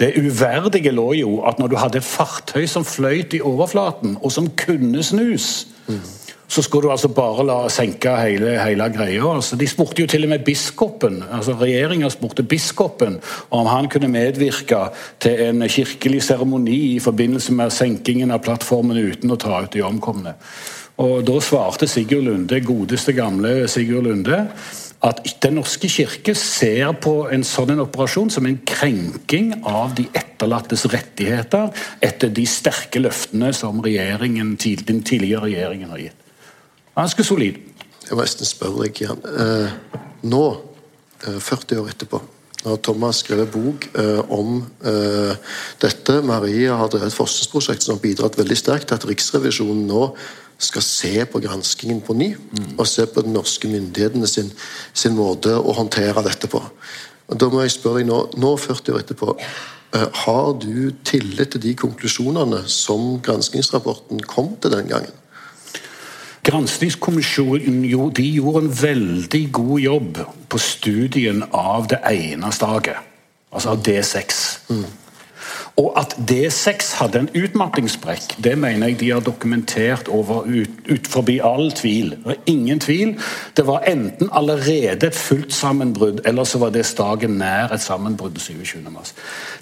[SPEAKER 6] Det uverdige lå jo at når du hadde fartøy som fløyt i overflaten, og som kunne snus, mm. så skulle du altså bare la senke hele, hele greia. Altså, de spurte jo til og med biskopen, altså regjeringa spurte biskopen om han kunne medvirke til en kirkelig seremoni i forbindelse med senkingen av plattformen uten å ta ut de omkomne. Og Da svarte Sigurd Lunde, godeste gamle Sigurd Lunde, at Den norske kirke ser på en sånn en operasjon som en krenking av de etterlattes rettigheter etter de sterke løftene som den tidligere regjeringen har gitt. Ganske solid.
[SPEAKER 5] Jeg må nesten spørre deg igjen. Eh, nå, 40 eh, år etterpå, når Thomas skrev en bok eh, om eh, dette Maria har drevet et forskningsprosjekt som har bidratt veldig sterkt til at Riksrevisjonen nå skal se på granskingen på ny, mm. og se på den norske myndighetene sin, sin, måte å håndtere dette på. Og da må jeg spørre deg nå, nå 40 år etterpå, eh, har du tillit til de konklusjonene som granskingsrapporten kom til den gangen?
[SPEAKER 6] Granskingskommisjonen gjorde en veldig god jobb på studien av det ene staget, altså av D6. Mm. Og at D6 hadde en utmattingssprekk, det mener jeg de har dokumentert over, ut, ut forbi all tvil. Det var ingen tvil. Det var enten allerede et fullt sammenbrudd, eller så var det stagen nær et sammenbrudd 27. mars.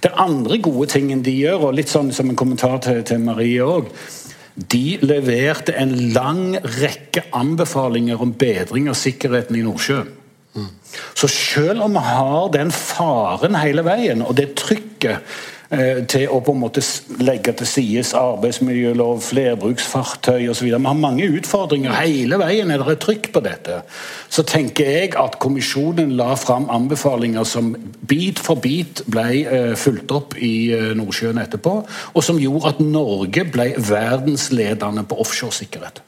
[SPEAKER 6] Den andre gode tingen de gjør, og litt sånn som en kommentar til, til Marie òg de leverte en lang rekke anbefalinger om bedring av sikkerheten i Nordsjøen. Mm. Så selv om vi har den faren hele veien, og det trykket til å på en måte legge til side arbeidsmiljølov, flerbruksfartøy osv. Vi har mange utfordringer. Hele veien er det et trykk på dette. Så tenker jeg at kommisjonen la fram anbefalinger som bit for bit ble eh, fulgt opp i eh, Nordsjøen etterpå, og som gjorde at Norge ble verdensledende på offshoresikkerhet.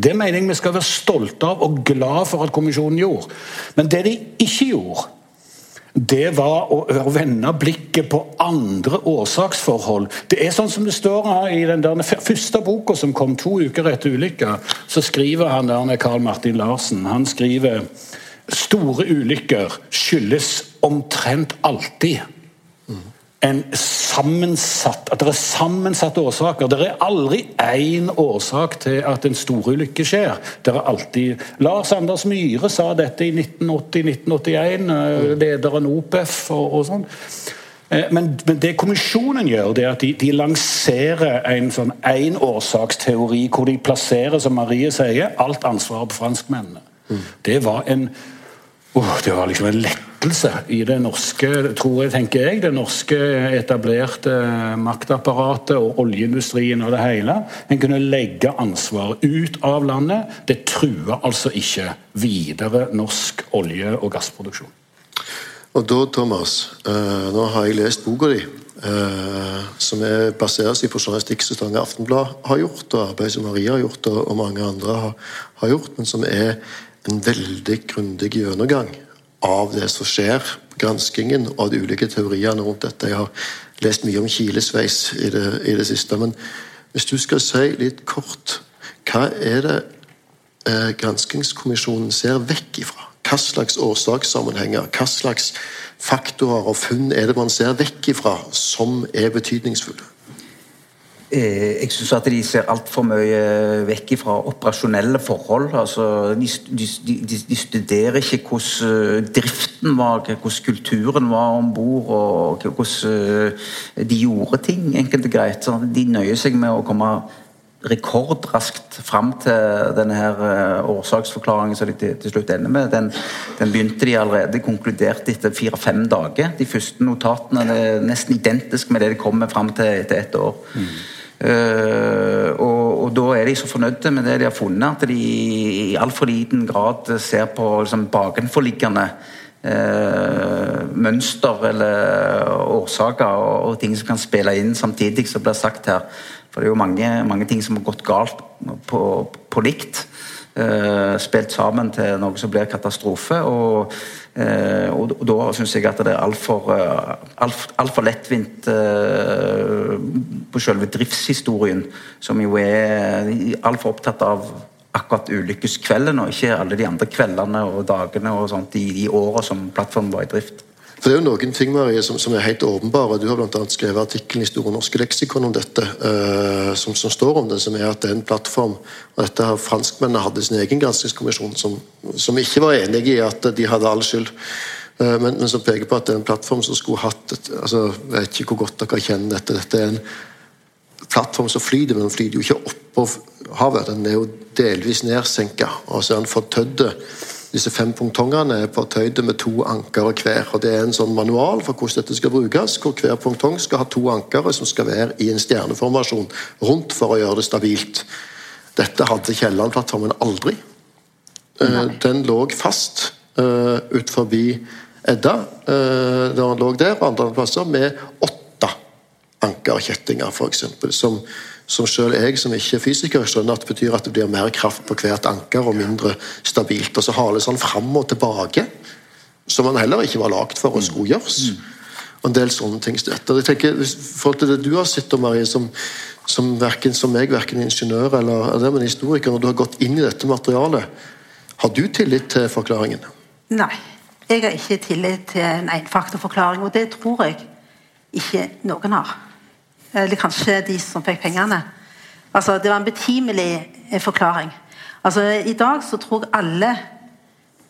[SPEAKER 6] Det mener jeg vi skal være stolte av og glad for at kommisjonen gjorde. Men det de ikke gjorde det var å, vende blikket på andre årsaksforhold. Det er sånn som det står her i den der første boka som kom to uker etter ulykka. Så skriver han der Karl Martin Larsen han skriver store ulykker skyldes omtrent alltid en sammensatt, at det er sammensatte årsaker. Det er aldri én årsak til at en storulykke skjer. Det er alltid Lars Anders Myhre sa dette i 1980-1981, eh, lederen OPEF og, og sånn. Eh, men, men, det kommisjonen gjør, det er at de, de lanserer en sånn énårsaksteori hvor de plasserer, som Marie sier, alt ansvaret på franskmennene. Mm. Det var en oh, det var liksom en lettelse i det norske tror jeg, tenker jeg, det norske etablerte maktapparatet og oljeindustrien og det hele. En kunne legge ansvaret ut av landet. Det truer altså ikke videre norsk olje- og gassproduksjon.
[SPEAKER 5] Og da, Thomas, uh, nå har jeg lest boka di, uh, som er baserer seg på journalistikk som Stavanger Aftenblad har gjort, og arbeid som Maria har gjort, og, mange andre har, gjort, men som er en veldig grundig gjennomgang av det som skjer, granskingen og de ulike teoriene rundt dette. Jeg har lest mye om kilesveis i det, i det siste. Men hvis du skal si litt kort, hva er det eh, granskingskommisjonen ser vekk ifra? Hva slags årsakssammenhenger, hva slags faktorer og funn er det man ser vekk ifra som er betydningsfulle?
[SPEAKER 8] Eh, jeg syns at de ser altfor mye vekk fra operasjonelle forhold. Altså, de, de, de, de, studerer ikke hvordan eh, driften var, hvordan kulturen var om bord, og hvordan eh, de gjorde ting, enkelt og greit. De nøyer seg med å komme rekordraskt fram til denne her årsaksforklaringen som de til, til, slutt ender med. Den, den begynte de allerede konkludert etter fire-fem dager. De første notatene er nesten identisk med det de kommer fram til etter ett år. Mm. Uh, og, og, da er de så fornøyde med det de har funnet, at de i altfor liten grad ser på liksom, bakenforliggende uh, mønster eller årsaker og, og ting som kan spille inn samtidig, som blir sagt her. For det er jo mange, mange ting som har gått galt på, på likt. Uh, spilt sammen til noe som blir katastrofe. Og, og, og da syns jeg at det er altfor uh, alt, alt for lettvint på selve driftshistorien, som jo er altfor opptatt av akkurat ulykkeskvelden, og ikke alle de andre kveldene og dagene og sånt i de åra som plattformen var i drift.
[SPEAKER 5] For Det er jo noen ting Marie, som, som er helt åpenbare. Du har bl.a. skrevet artikkelen i Store norske leksikon om dette, uh, som, som, står om det, som er at det er en plattform og dette har Franskmennene hadde sin egen granskingskommisjon, som, som, ikke var enig i at de hadde all skyld. Uh, men, men, som peker på at det er en plattform som skulle hatt et, altså, Jeg vet ikke hvor godt dere kjenner dette. Dette er en plattform som flyter, men den flyter jo ikke oppå havet. Den er jo delvis nedsenka, og så er den fortødd disse fem pongtongene er på tøyde med to ankere hver. og Det er en sånn manual for hvordan dette skal brukes, hvor hver pongtong skal ha to ankere som skal være i en stjerneformasjon rundt for å gjøre det stabilt. Dette hadde Kielland-plattformen aldri. Eh, Nei. Den lå fast uh, ut forbi Edda, uh, der den lå der, og andre plasser, med åtte ankerkjettinger, f.eks. Som som selv jeg som ikke er fysiker skjønner at det betyr at det blir mer kraft på hvert anker og mindre stabilt. Og så hales han fram og tilbake, som han heller ikke var lagd for å skulle gjøres. Og en del sånne ting støtter. Jeg tenker, forhold til det du har sett, Marie, som, som, verken, som meg, verken ingeniør eller, eller men historiker, når du har gått inn i dette materialet, har du tillit til forklaringen?
[SPEAKER 7] Nei, jeg har ikke tillit til en enfaktorforklaring, og det tror jeg ikke noen har. Eller kanskje de som fikk pengene. Altså, Det var en betimelig eh, forklaring. Altså, I dag så tror jeg alle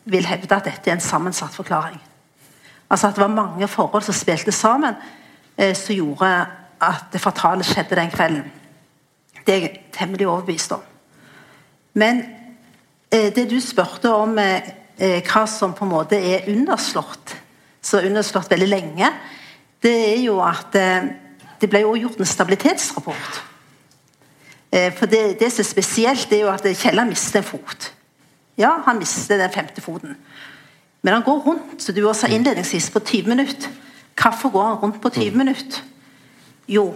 [SPEAKER 7] vil hevde at dette er en sammensatt forklaring. Altså At det var mange forhold som spilte sammen, eh, som gjorde at det fatale skjedde den kvelden. Det er jeg temmelig overbevist om. Men eh, det du spurte om eh, eh hva som på en måte er underslått, så underslått veldig lenge, det er jo at eh, det ble også gjort en stabilitetsrapport. Eh, for det, det, som er spesielt, det er jo at Kielland mister en fot. Ja, han mister den femte foten. Men han går rundt som du også sa innledningsvis, på 20 minutter. Hvorfor går han rundt på 20 minutter? Jo,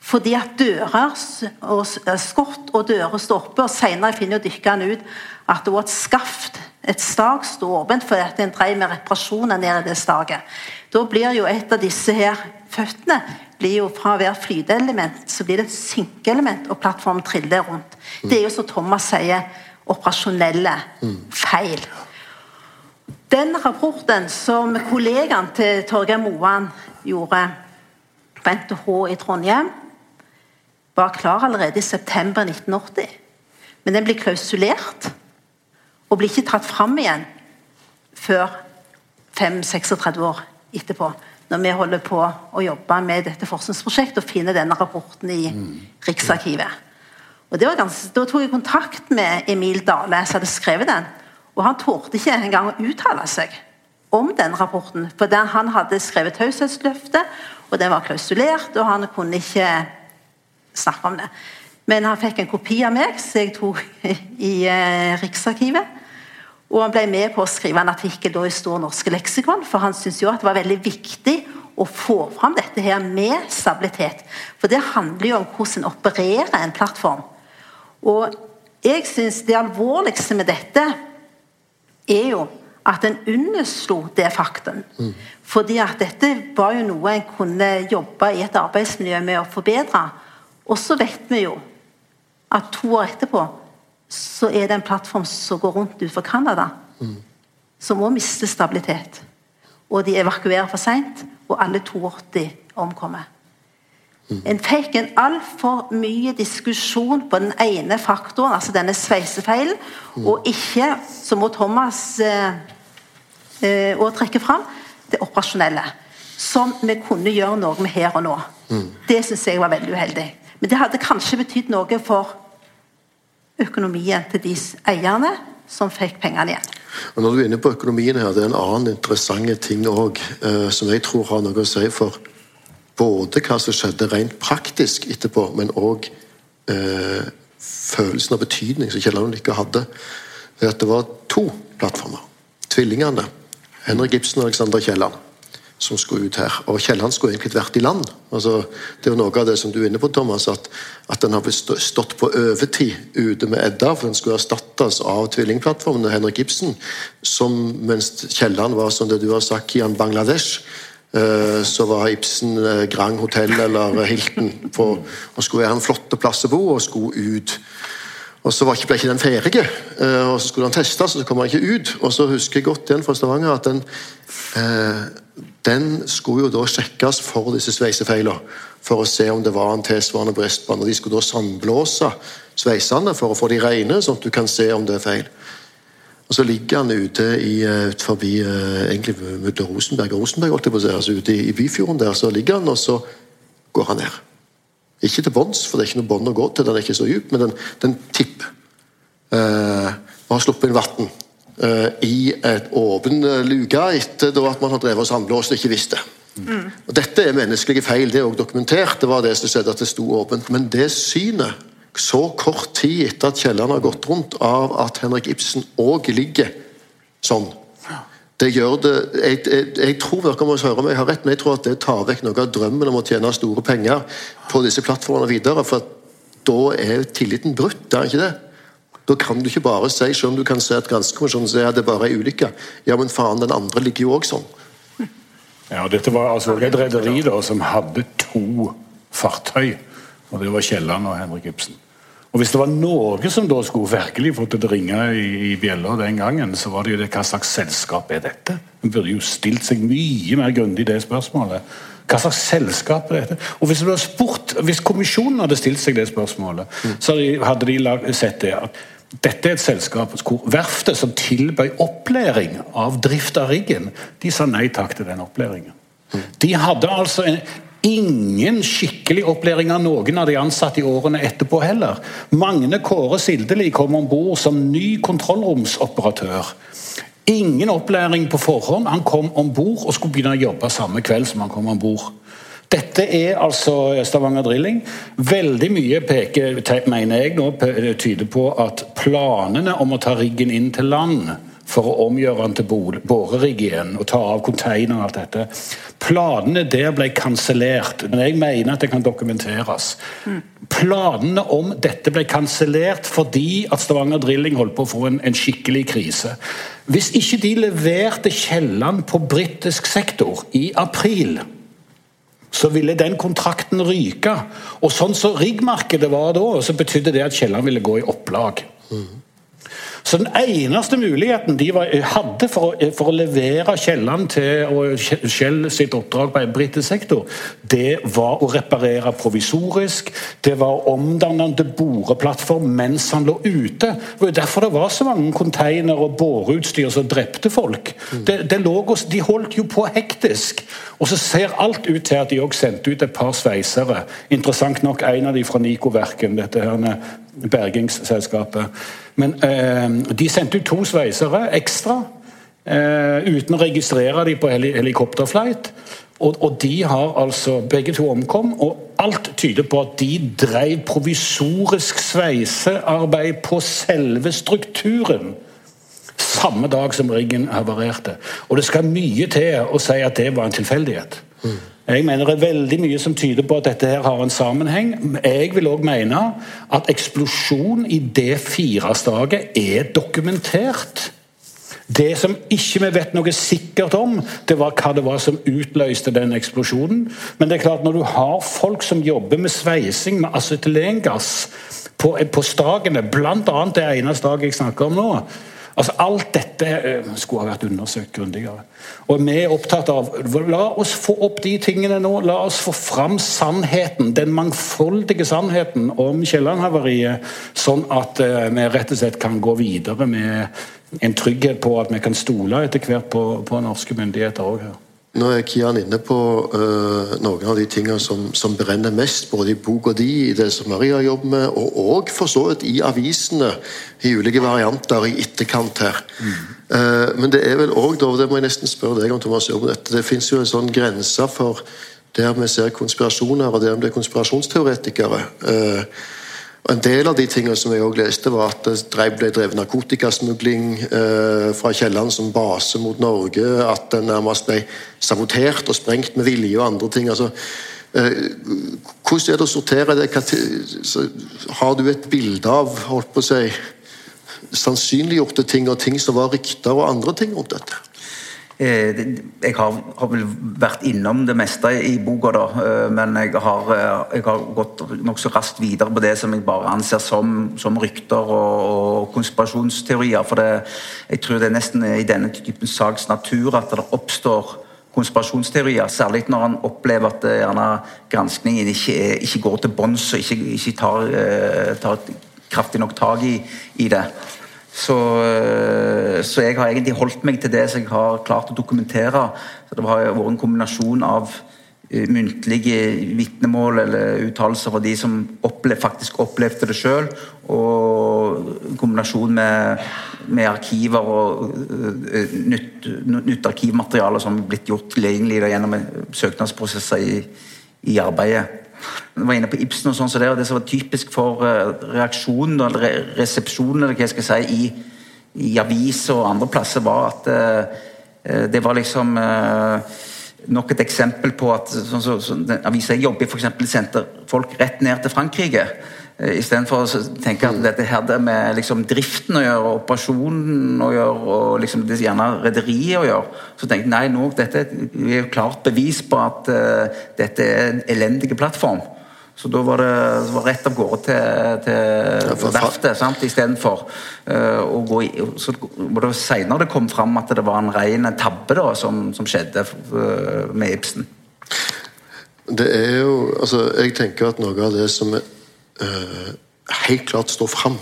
[SPEAKER 7] fordi at dører og skott og dører står oppe, og senere finner dykkerne ut at det var et skaft, et stag, sto åpent fordi at en drev med reparasjoner nede i det staget. Da blir jo et av disse her føttene blir jo fra å være flyteelement, så blir det et synkeelement, og plattformen triller rundt. Det er jo som Thomas sier, operasjonelle feil. Den rapporten som kollegaen til Torgeir Moan gjorde på NTH i Trondheim, var klar allerede i september 1980. Men den blir klausulert og blir ikke tatt fram igjen før 5-36 år etterpå. Når vi holder på å jobbe med dette forskningsprosjektet og finner denne rapporten i Riksarkivet. Og det var ganske, Da tok jeg kontakt med Emil Dale, som hadde skrevet den. Og han torde ikke engang å uttale seg om den rapporten. For den, han hadde skrevet taushetsløftet, og den var klausulert, og han kunne ikke snakke om det. Men han fikk en kopi av meg, som jeg tok i eh, Riksarkivet. Og han ble med på å skrive en artikkel da i Stor norske leksikon, for han syntes jo at det var veldig viktig å få fram dette her med stabilitet. For det handler jo om hvordan en opererer en plattform. Og jeg syns det alvorligste med dette er jo at en underslo det faktum. Mm. Fordi at dette var jo noe en kunne jobbe i et arbeidsmiljø med å forbedre. Og så vet vi jo at to år etterpå så er det en plattform som går rundt utenfor Canada, mm. som må miste stabilitet. Og de evakuerer for seint, og alle 82 omkommer. En fikk en altfor mye diskusjon på den ene faktoren, altså denne sveisefeilen, og ikke, som må Thomas eh, eh, trekke fram, det operasjonelle. Som vi kunne gjøre noe med her og nå. Mm. Det syns jeg var veldig uheldig. Men det hadde kanskje betydd noe for økonomien til de eierne som fikk pengene igjen.
[SPEAKER 5] Og når du er inne på økonomien her, Det er en annen interessant ting òg, eh, som jeg tror har noe å si for både hva som skjedde rent praktisk etterpå, men òg eh, følelsen av betydning som Kjell ikke hadde. Det at det var to plattformer. Tvillingene. Henrik Ibsen og Alexander Kielland som skulle ut her. Og Kielland skulle egentlig vært i land. Altså, det er jo noe av det som du er inne på, Thomas, at, at den har stått på overtid ute med Edda, for den skulle erstattes av tvillingplattformen og Henrik Ibsen, som mens Kielland var som det du har sagt, i Bangladesh Eh, så var Ibsen eh, Grand Hotell eller Hilton på, og skulle være en flott plass å bo og skulle ut. Og Så ble ikke den ferdig, eh, og så skulle han testes, og så kom han ikke ut. Og så husker jeg godt igjen fra Stavanger at den, den skulle jo da sjekkes for disse sveisefeilene. For å se om det var en tilsvarende bristbånd. Og de skulle da sandblåse sveisene for å få de rene, sånn at du kan se om det er feil. Og så ligger han ute i, eh, ut forbi uh, egentlig mellom Rosenberg og Rosenberg, holdt jeg på å si, altså ute i, Byfjorden der, så ligger han, og så går han ned. Ikke til bunns, for det er ikke noe bånd å gå til, den er ikke så dyp, men den, den tipper. Eh, og har sluppet inn vann i et åpen luke etter at man har drevet og sandblåst og ikke visste. Mm. Og Dette er menneskelige feil, det er også dokumentert. Det var det som skjedde at det sto åpent. Men det synet så kort tid etter at Kielland har gått rundt, av at Henrik Ibsen òg ligger sånn. Det gjør det jeg, jeg, jeg tror dere må høre meg, jeg har rett, men jeg tror at det tar vekk noe av drømmen om å tjene store penger på disse plattformene videre. For da er tilliten brutt, er ikke det? Da kan du ikke bare si, selv om du kan si at granskningskommisjonen sier at det bare er ulykke, ja, men faen, den andre ligger jo òg sånn.
[SPEAKER 6] Ja, dette var altså et rederi som hadde to fartøy. Og det var Kielland og Henrik Ibsen. Og Hvis det var noe som da skulle virkelig fått det ringe i, i bjella den gangen, så var det jo det hva slags selskap er dette? En burde jo stilt seg mye mer grundig det spørsmålet. Hva slags selskap er dette? Og Hvis, det spurt, hvis kommisjonen hadde stilt seg det spørsmålet, mm. så hadde de, hadde de sett det at dette er et selskap hvor verftet som tilbød opplæring av drift av riggen, de sa nei takk til den opplæringen. De hadde altså en, ingen skikkelig opplæring av noen av de ansatte i årene etterpå heller. Magne Kåre Sildeli kom om bord som ny kontrollromsoperatør. Ingen opplæring på forhånd. Han kom om bord og skulle begynne å jobbe samme kveld som han kom om bord. Dette er altså Stavanger Drilling. Veldig mye peker, mener jeg nå, tyder på at planene om å ta riggen inn til land for å omgjøre den til borerigg igjen og ta av containeren og alt dette. Planene der ble kansellert, men jeg mener at det kan dokumenteres. Planene om dette ble kansellert fordi at Stavanger Drilling holdt på å få en, en skikkelig krise. Hvis ikke de leverte Kielland på britisk sektor i april så ville den kontrakten ryke. Og sånn som riggmarkedet var da, så betydde det at Kielland ville gå i opplag. Mm. Så den eneste muligheten de var, hadde for å, for å levere Kielland til og Shell sitt oppdrag på en britisk sektor, det var å reparere provisorisk, det var å omdanne den til boreplattform mens han lå ute. Det var derfor det var så mange containere og boreutstyr som drepte folk. Det, det lå, de holdt jo på hektisk. Og så ser alt ut til at de òg sendte ut et par sveisere. Interessant nok en av de fra Nico-verken, dette her bergingsselskapet. Men eh, de sendte ut to sveisere ekstra. Eh, uten å registrere dem på helikopterflight. Og, og, de har altså Begge to omkom, og alt tyder på at de drev provisorisk sveisearbeid på selve strukturen. Samme dag som riggen havarerte. Og det skal mye til å si at det var en tilfeldighet. Jeg mener det er veldig mye som tyder på at dette her har en sammenheng. Jeg vil òg mene at eksplosjon i det firestaget er dokumentert. Det som ikke vi vet noe sikkert om, det var hva det var som utløste den eksplosjonen. Men det er klart når du har folk som jobber med sveising med acetylengass på, på stagene, bl.a. det ene staget jeg snakker om nå Altså Alt dette eh, skulle ha vært undersøkt grundigere. Og vi er opptatt av La oss få opp de tingene nå. La oss få fram sannheten, den mangfoldige sannheten om Kielland-havariet, sånn at uh, vi rett og slett kan gå videre med en trygghet på at vi kan stole etter hvert på, på norske myndigheter òg her.
[SPEAKER 5] Nå er Kian inne på uh, noen av de tingene som, som, brenner mest, både i bok og de, i det som Maria jobber med, og òg for så vidt i avisene i ulike varianter i etterkant her. Mm. Uh, men det er vel òg, det må jeg nesten spørre deg om, Thomas, Jørgen, dette, det fins jo en sånn grense for der vi ser konspirasjoner, og der vi er konspirasjonsteoretikere. Uh, En del av de tingene som jeg også leste, var at det ble drevet narkotikasmugling eh, fra Kielland som base mot Norge. At den nærmest ble sabotert og sprengt med vilje og andre ting. altså eh, Hvordan er det å sortere det? Har du et bilde av holdt på å si, sannsynliggjorte ting og ting som var rykter og andre ting rundt dette?
[SPEAKER 8] Eh, jeg har, har, vel vært innom det meste i boka, da, eh, men jeg har, eh, jeg har gått nokså raskt videre på det som jeg bare anser som, som rykter og, og, konspirasjonsteorier. For det, jeg tror det er nesten i denne typen saks natur at det oppstår konspirasjonsteorier. Særlig når han opplever at gjerne granskningen ikke, ikke går til bunns og ikke, ikke tar, tar, kraftig nok tak i, i det. Så, eh, så, jeg har egentlig holdt meg til det som jeg har klart å dokumentere. Så det har vært en kombinasjon av eh, muntlige vitnemål eller uttalelser fra de som opple faktisk opplevde det sjøl, og en kombinasjon med, med arkiver og uh, nytt, nytt, arkivmateriale som er blitt gjort tilgjengelig gjennom søknadsprosesser i, i arbeidet. Var inne på Ibsen og sånn, så det, og det som var typisk for uh, reaksjonen eller resepsjonen eller hva jeg skal si, i, i aviser og andre plasser, var at uh, det var liksom uh, nok et eksempel på at sånn, så, så, den avisa jeg jobber i, f.eks. sendte folk rett ned til Frankrike. Uh, Istedenfor å tenke at dette her det med liksom driften å gjøre, operasjonen å gjøre, og liksom det gjerne rederiet å gjøre, så tenkte jeg nei, nå, dette er jo klart bevis på at uh, dette er en elendig plattform. Så da var det var rett av gårde til, til verftet istedenfor. Uh, å gå i, så var det seinere det kom fram at det var en ren tabbe da, som, som skjedde uh, med Ibsen.
[SPEAKER 5] Det er jo Altså, jeg tenker at noe av det som uh, helt klart står fram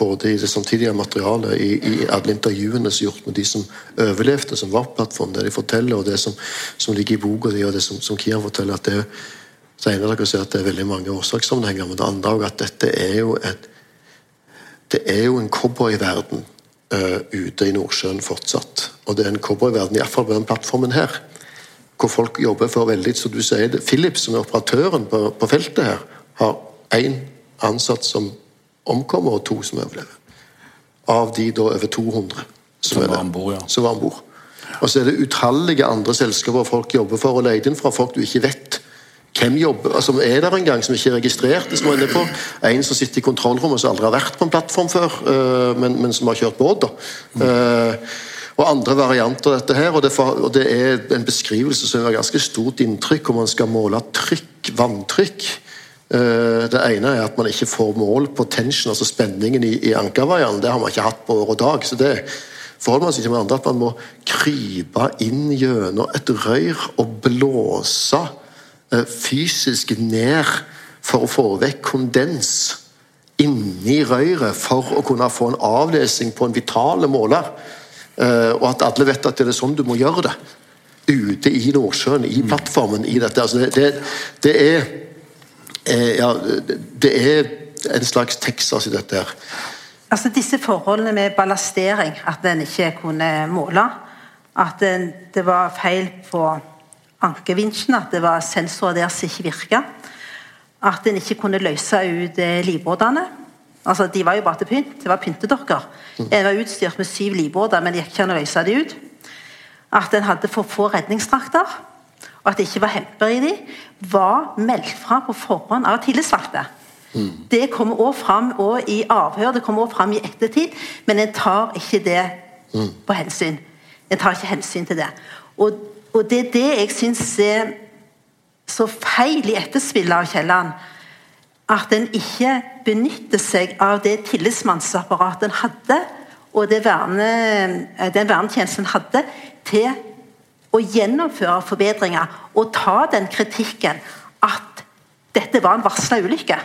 [SPEAKER 5] både i det samtidige materialet, i, i alle intervjuene som er gjort med de som overlevde, som var på plattformen, det de forteller, og det som, som ligger i boka di, og det som, som Kian forteller, at det det så ene dere sier at det er veldig mange årsakssammenhenger, men det andre er at dette er jo et det er jo en cowboyverden uh, ute i Nordsjøen fortsatt. Og det er en cowboyverden, iallfall på den plattformen her, hvor folk jobber for veldig som du sier, det, Philips, som er operatøren på, på feltet her, har én ansatt som omkommer, og to som overlever. Av de da over 200 som, som var om bord. Ja. Som var om bord. Og så er det utallige andre selskaper folk jobber for og leid inn fra folk du ikke vet hvem jobber, altså er der en gang, som ikke er registrert. som er på. En som sitter i kontrollrommet som aldri har vært på en plattform før, uh, men, men, som har kjørt båt. Mm. Uh, og andre varianter av dette her, og det, og det, er en beskrivelse som gjør ganske stort inntrykk om man skal måle trykk, vanntrykk Eh, det ene er at man ikke får mål på tension, altså spenningen i, i ankervaieren. Det har man ikke hatt på år og dag. så det forholder man seg til hverandre. andre at man må krype inn gjennom et rør og blåse eh, fysisk ned for å få vekk kondens inni røret for å kunne få en avlesing på en vitale måler. Eh, og at alle vet at det er sånn du må gjøre det. Ute i Nordsjøen, i plattformen, i dette. Altså det, det, det, er eh, Ja, det er en slags Texas i dette her.
[SPEAKER 7] Altså Disse forholdene med ballastering, at en ikke kunne måle, at det var feil på ankevinsjen, at det var sensorer der som ikke virka, at en ikke kunne løse ut eh, livbåtene. Altså, De var jo bare til pynt. Det var pyntedokker. En var utstyrt med syv livbåter, men det gikk ikke an å løse de ut. At en hadde for få redningsdrakter, og at det ikke var hemper i de, var meldt fra på forhånd av tillitsvalgte. Mm. Det kommer også fram også i avhør, det kommer også fram i ettertid, men en tar ikke det mm. på hensyn. En tar ikke hensyn til det. Og, og det er det jeg syns er så feil i etterspillet av Kielland at en ikke benytter seg av det tillitsmannsapparatet en hadde, og det verne, eh, den vernetjenesten hadde, til å gjennomføre forbedringer og ta den kritikken at dette var en varsla ulykke.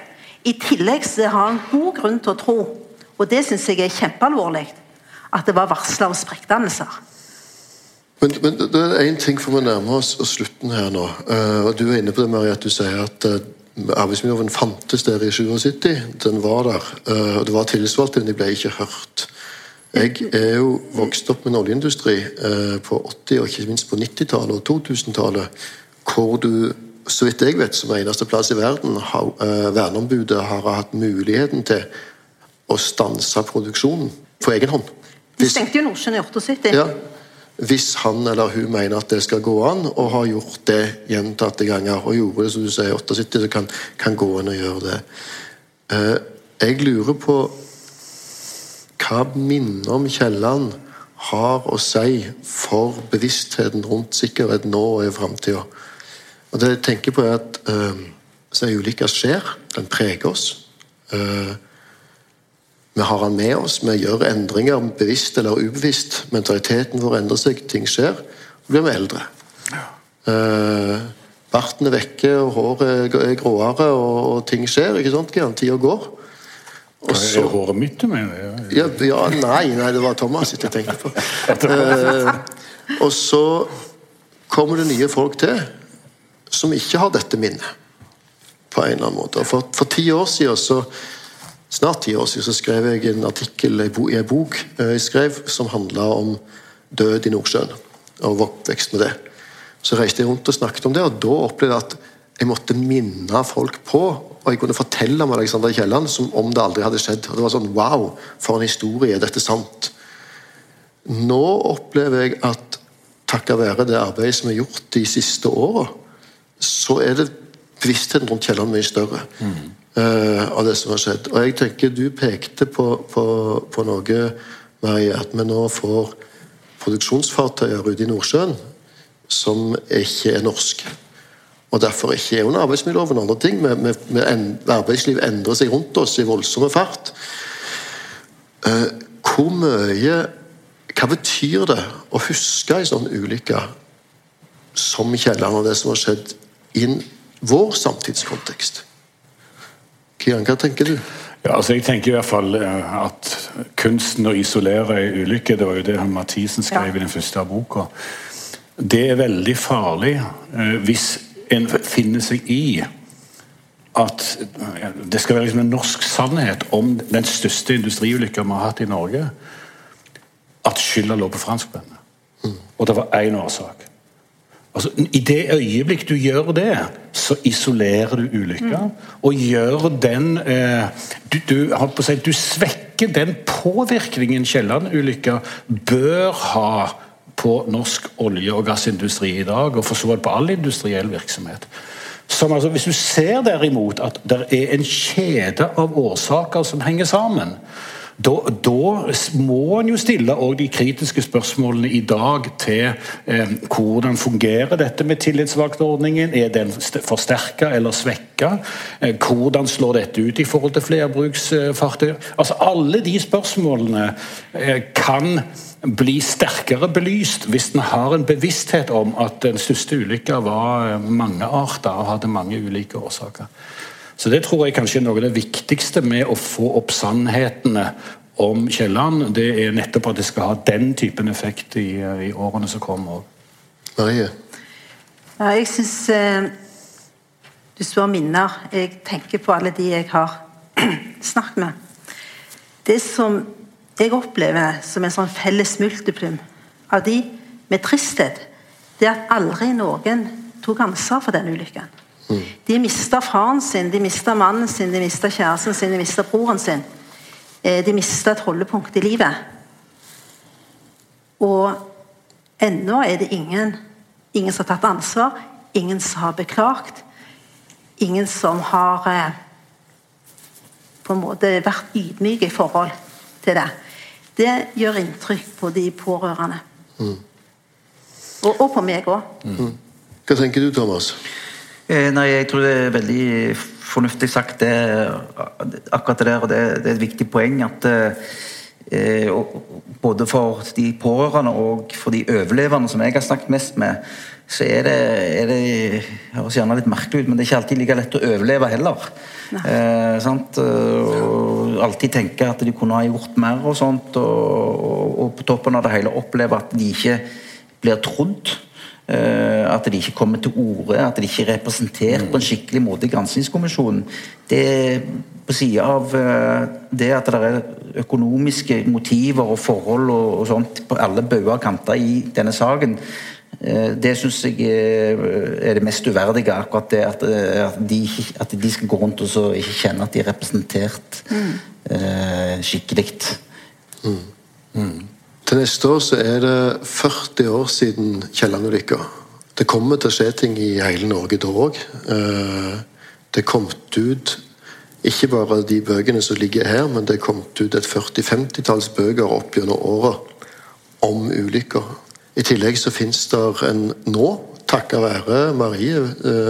[SPEAKER 7] I tillegg har han god grunn til å tro, og det syns jeg er kjempealvorlig, at det var varsla om sprekkdannelser.
[SPEAKER 5] Men, men, det er én ting for vi nærmer oss slutten her nå. Uh, og Du er inne på det, Marie, at du sier at uh, Arbeidsmiljøloven fantes der i 77. Den var der. Uh, og Det var tillitsvalgte, men de ble ikke hørt. Jeg er jo vokst opp med en oljeindustri eh, på 80- og ikke minst på 90-tallet og 2000-tallet, hvor du, så vidt jeg vet, som eneste plass i verden, eh, verneombudet har hatt muligheten til å stanse produksjonen på egen hånd.
[SPEAKER 7] De stengte jo Nordsjøen i 78.
[SPEAKER 5] Ja, hvis han eller hun mener at det skal gå an, og har gjort det gjentatte ganger, og gjorde det som du sier i 78, så kan, kan gå an å gjøre det. Eh, jeg lurer på hva minnet om Kielland har å si for bevisstheten rundt sikkerhet nå og i framtida. Det jeg tenker på, er at uh, ulykka skjer. Den preger oss. Uh, vi har han med oss, vi gjør endringer bevisst eller ubevisst. Mentaliteten vår endrer seg, ting skjer. Så blir vi eldre. Ja. Uh, barten er vekke, og håret er gråere, og, og ting skjer. ikke sant? Tida går.
[SPEAKER 6] Og så, det håret mitt du mener?
[SPEAKER 5] Ja, ja, nei, nei, det var Thomas jeg tenkte på. Eh, og så kommer det nye folk til som ikke har dette minnet. På en eller annen måte. For, for ti år siden så snart ti år siden så skrev jeg en artikkel i en bok eh, jeg skrev, som handla om død i Nordsjøen. Og oppvekst med det. Så reiste jeg rundt og snakket om det, og da opplevde jeg at jeg måtte minne folk på og jeg kunne fortelle om Alexander Kielland som om det aldri hadde skjedd. Og det var sånn Wow, for en historie! Er dette sant? Nå opplever jeg at takket være det arbeidet som er gjort de siste åra, så er det bevisstheten rundt Kielland mye større. Mm uh, av det som har skjedd. Og jeg tenker Du pekte på, på, på noe, Marie, at vi nå får produksjonsfartøyer ute i Nordsjøen som ikke er norske. Og derfor ikke er under arbeidsmiljøloven og andre ting. Med, med, med en, arbeidsliv endrer seg rundt oss i voldsomme fart. Uh, hvor mye Hva betyr det å huske en sånn ulykke som Kielland og det som har skjedd i vår samtidskontekst? Kian, hva tenker du?
[SPEAKER 6] Ja, altså jeg tenker i hvert fall eh, at kunsten å isolere en ulykke, det var jo det Mathisen skrev ja. i den første boka, det er veldig farlig eh, hvis en finner seg i at det skal være liksom en norsk sannhet om den største industriulykka vi har hatt i Norge. At skylda lå på franskmennene. Og det var én årsak. Altså, I det øyeblikk du gjør det, så isolerer du ulykka. Mm. Og gjør den eh, du, du, si, du, svekker den påvirkningen Kielland-ulykka bør ha på norsk olje- og gassindustri i dag, og for så vidt på all industriell virksomhet. Som altså, Hvis du ser derimot at det er en kjede av årsaker som henger sammen, Da, da må en jo stille de kritiske spørsmålene i dag til eh, hvordan fungerer dette med tillitsvaktordningen? Er den forsterka eller svekka? Eh, hvordan slår dette ut i forhold til flerbruksfartøy? Altså Alle de spørsmålene eh, kan bli sterkere belyst hvis en har en bevissthet om at den største ulykka var eh, mangearta og hadde mange ulike årsaker. Så Det tror jeg kanskje er noe av det viktigste med å få opp sannhetene om Kielland. Det er nettopp at det skal ha den typen effekt i, i årene som kommer.
[SPEAKER 5] Marie?
[SPEAKER 7] Ja, jeg syns eh, Du spør minner. Jeg tenker på alle de jeg har snakket med. Det som jeg opplever som en sånn felles multiplum av de med tristhet, det at aldri noen tok ansvar for den ulykken. Mm. De mista faren sin, de mista mannen sin, de mista kjæresten sin, de mista broren sin. Eh, de mista et holdepunkt i livet. Og ennå er det ingen, ingen som har tatt ansvar, ingen som har beklagt. Ingen som har eh, på en måte vært ydmyke i forhold til det. Det gjør inntrykk på de pårørende. Mm. Og, og, på meg òg.
[SPEAKER 5] Mm. Hva tenker du, Thomas?
[SPEAKER 8] Eh, nei, Jeg tror det er veldig fornuftig sagt, det, akkurat det der. og det, det, er et viktig poeng at eh, både for de pårørende og for de overlevende som jeg har snakket mest med, så er det, er det høres gjerne litt merkelig ut, men det er ikke alltid like lett å overleve heller. Eh, sant? Og alltid tenke at de kunne ha gjort mer og sånt, og, og, og på toppen av det hele oppleve at de ikke blir trodd. Eh, at de ikke kommer til orde, at de ikke er representert på en skikkelig måte i granskingskommisjonen. Det på sida av eh, det at det er økonomiske motiver og forhold og, og sånt på alle bauger og kanter i denne saken, det syns jeg er det mest uverdige. Akkurat det at, de, at de skal gå rundt og ikke kjenne at de er representert mm. skikkelig. Mm.
[SPEAKER 5] Mm. Til neste år så er det 40 år siden Kielland-ulykka. Det kommer til å skje ting i hele Norge da òg. Eh, det er kommet ut ikke bare de bøkene som ligger her, men det er kommet ut et 40-50-talls bøker opp gjennom åra om ulykker. I tillegg så finnes det en nå, takket være Marie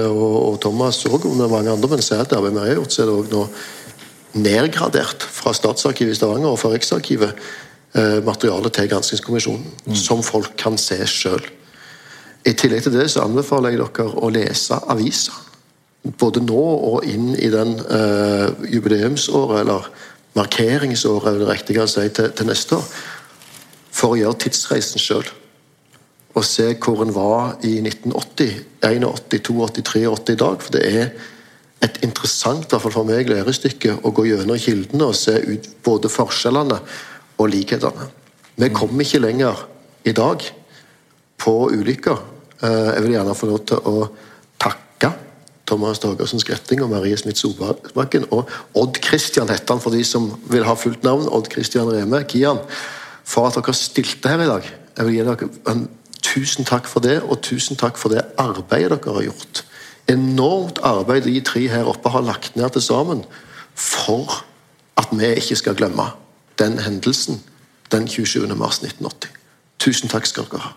[SPEAKER 5] og, og Thomas og mange andre, men det arbeidet Marie har gjort, så er det òg nå nedgradert fra Statsarkivet i Stavanger og fra Riksarkivet Eh, materiale til granskingskommisjonen, mm. som folk kan se sjøl. I tillegg til det så anbefaler jeg dere å lese aviser. Både nå og inn i den uh, jubileumsåret, eller markeringsåret, er det riktigere å si, til, til, neste år. For å gjøre tidsreisen sjøl. Og se hvor en var i 1980, 81, 82, 83 i dag. For det er et interessant, hvert fall for meg, lærestykke å gå gjennom kildene og se ut både forskjellene og likhetene. Vi kommer ikke lenger i dag på ulykker. Eh, jeg vil gjerne få lov til å takke Thomas Torgersen Skretting og Marie Smith Solbakken og Odd Christian heter han for de som vil ha fullt navn. Odd Christian Reme, Kian. For at dere stilte her i dag. Jeg vil gi dere en tusen takk for det, og tusen takk for det arbeidet dere har gjort. Enormt arbeid de tre her oppe har lagt ned til sammen for at vi ikke skal glemme den hendelsen den 27. mars 1980. Tusen takk skal dere ha.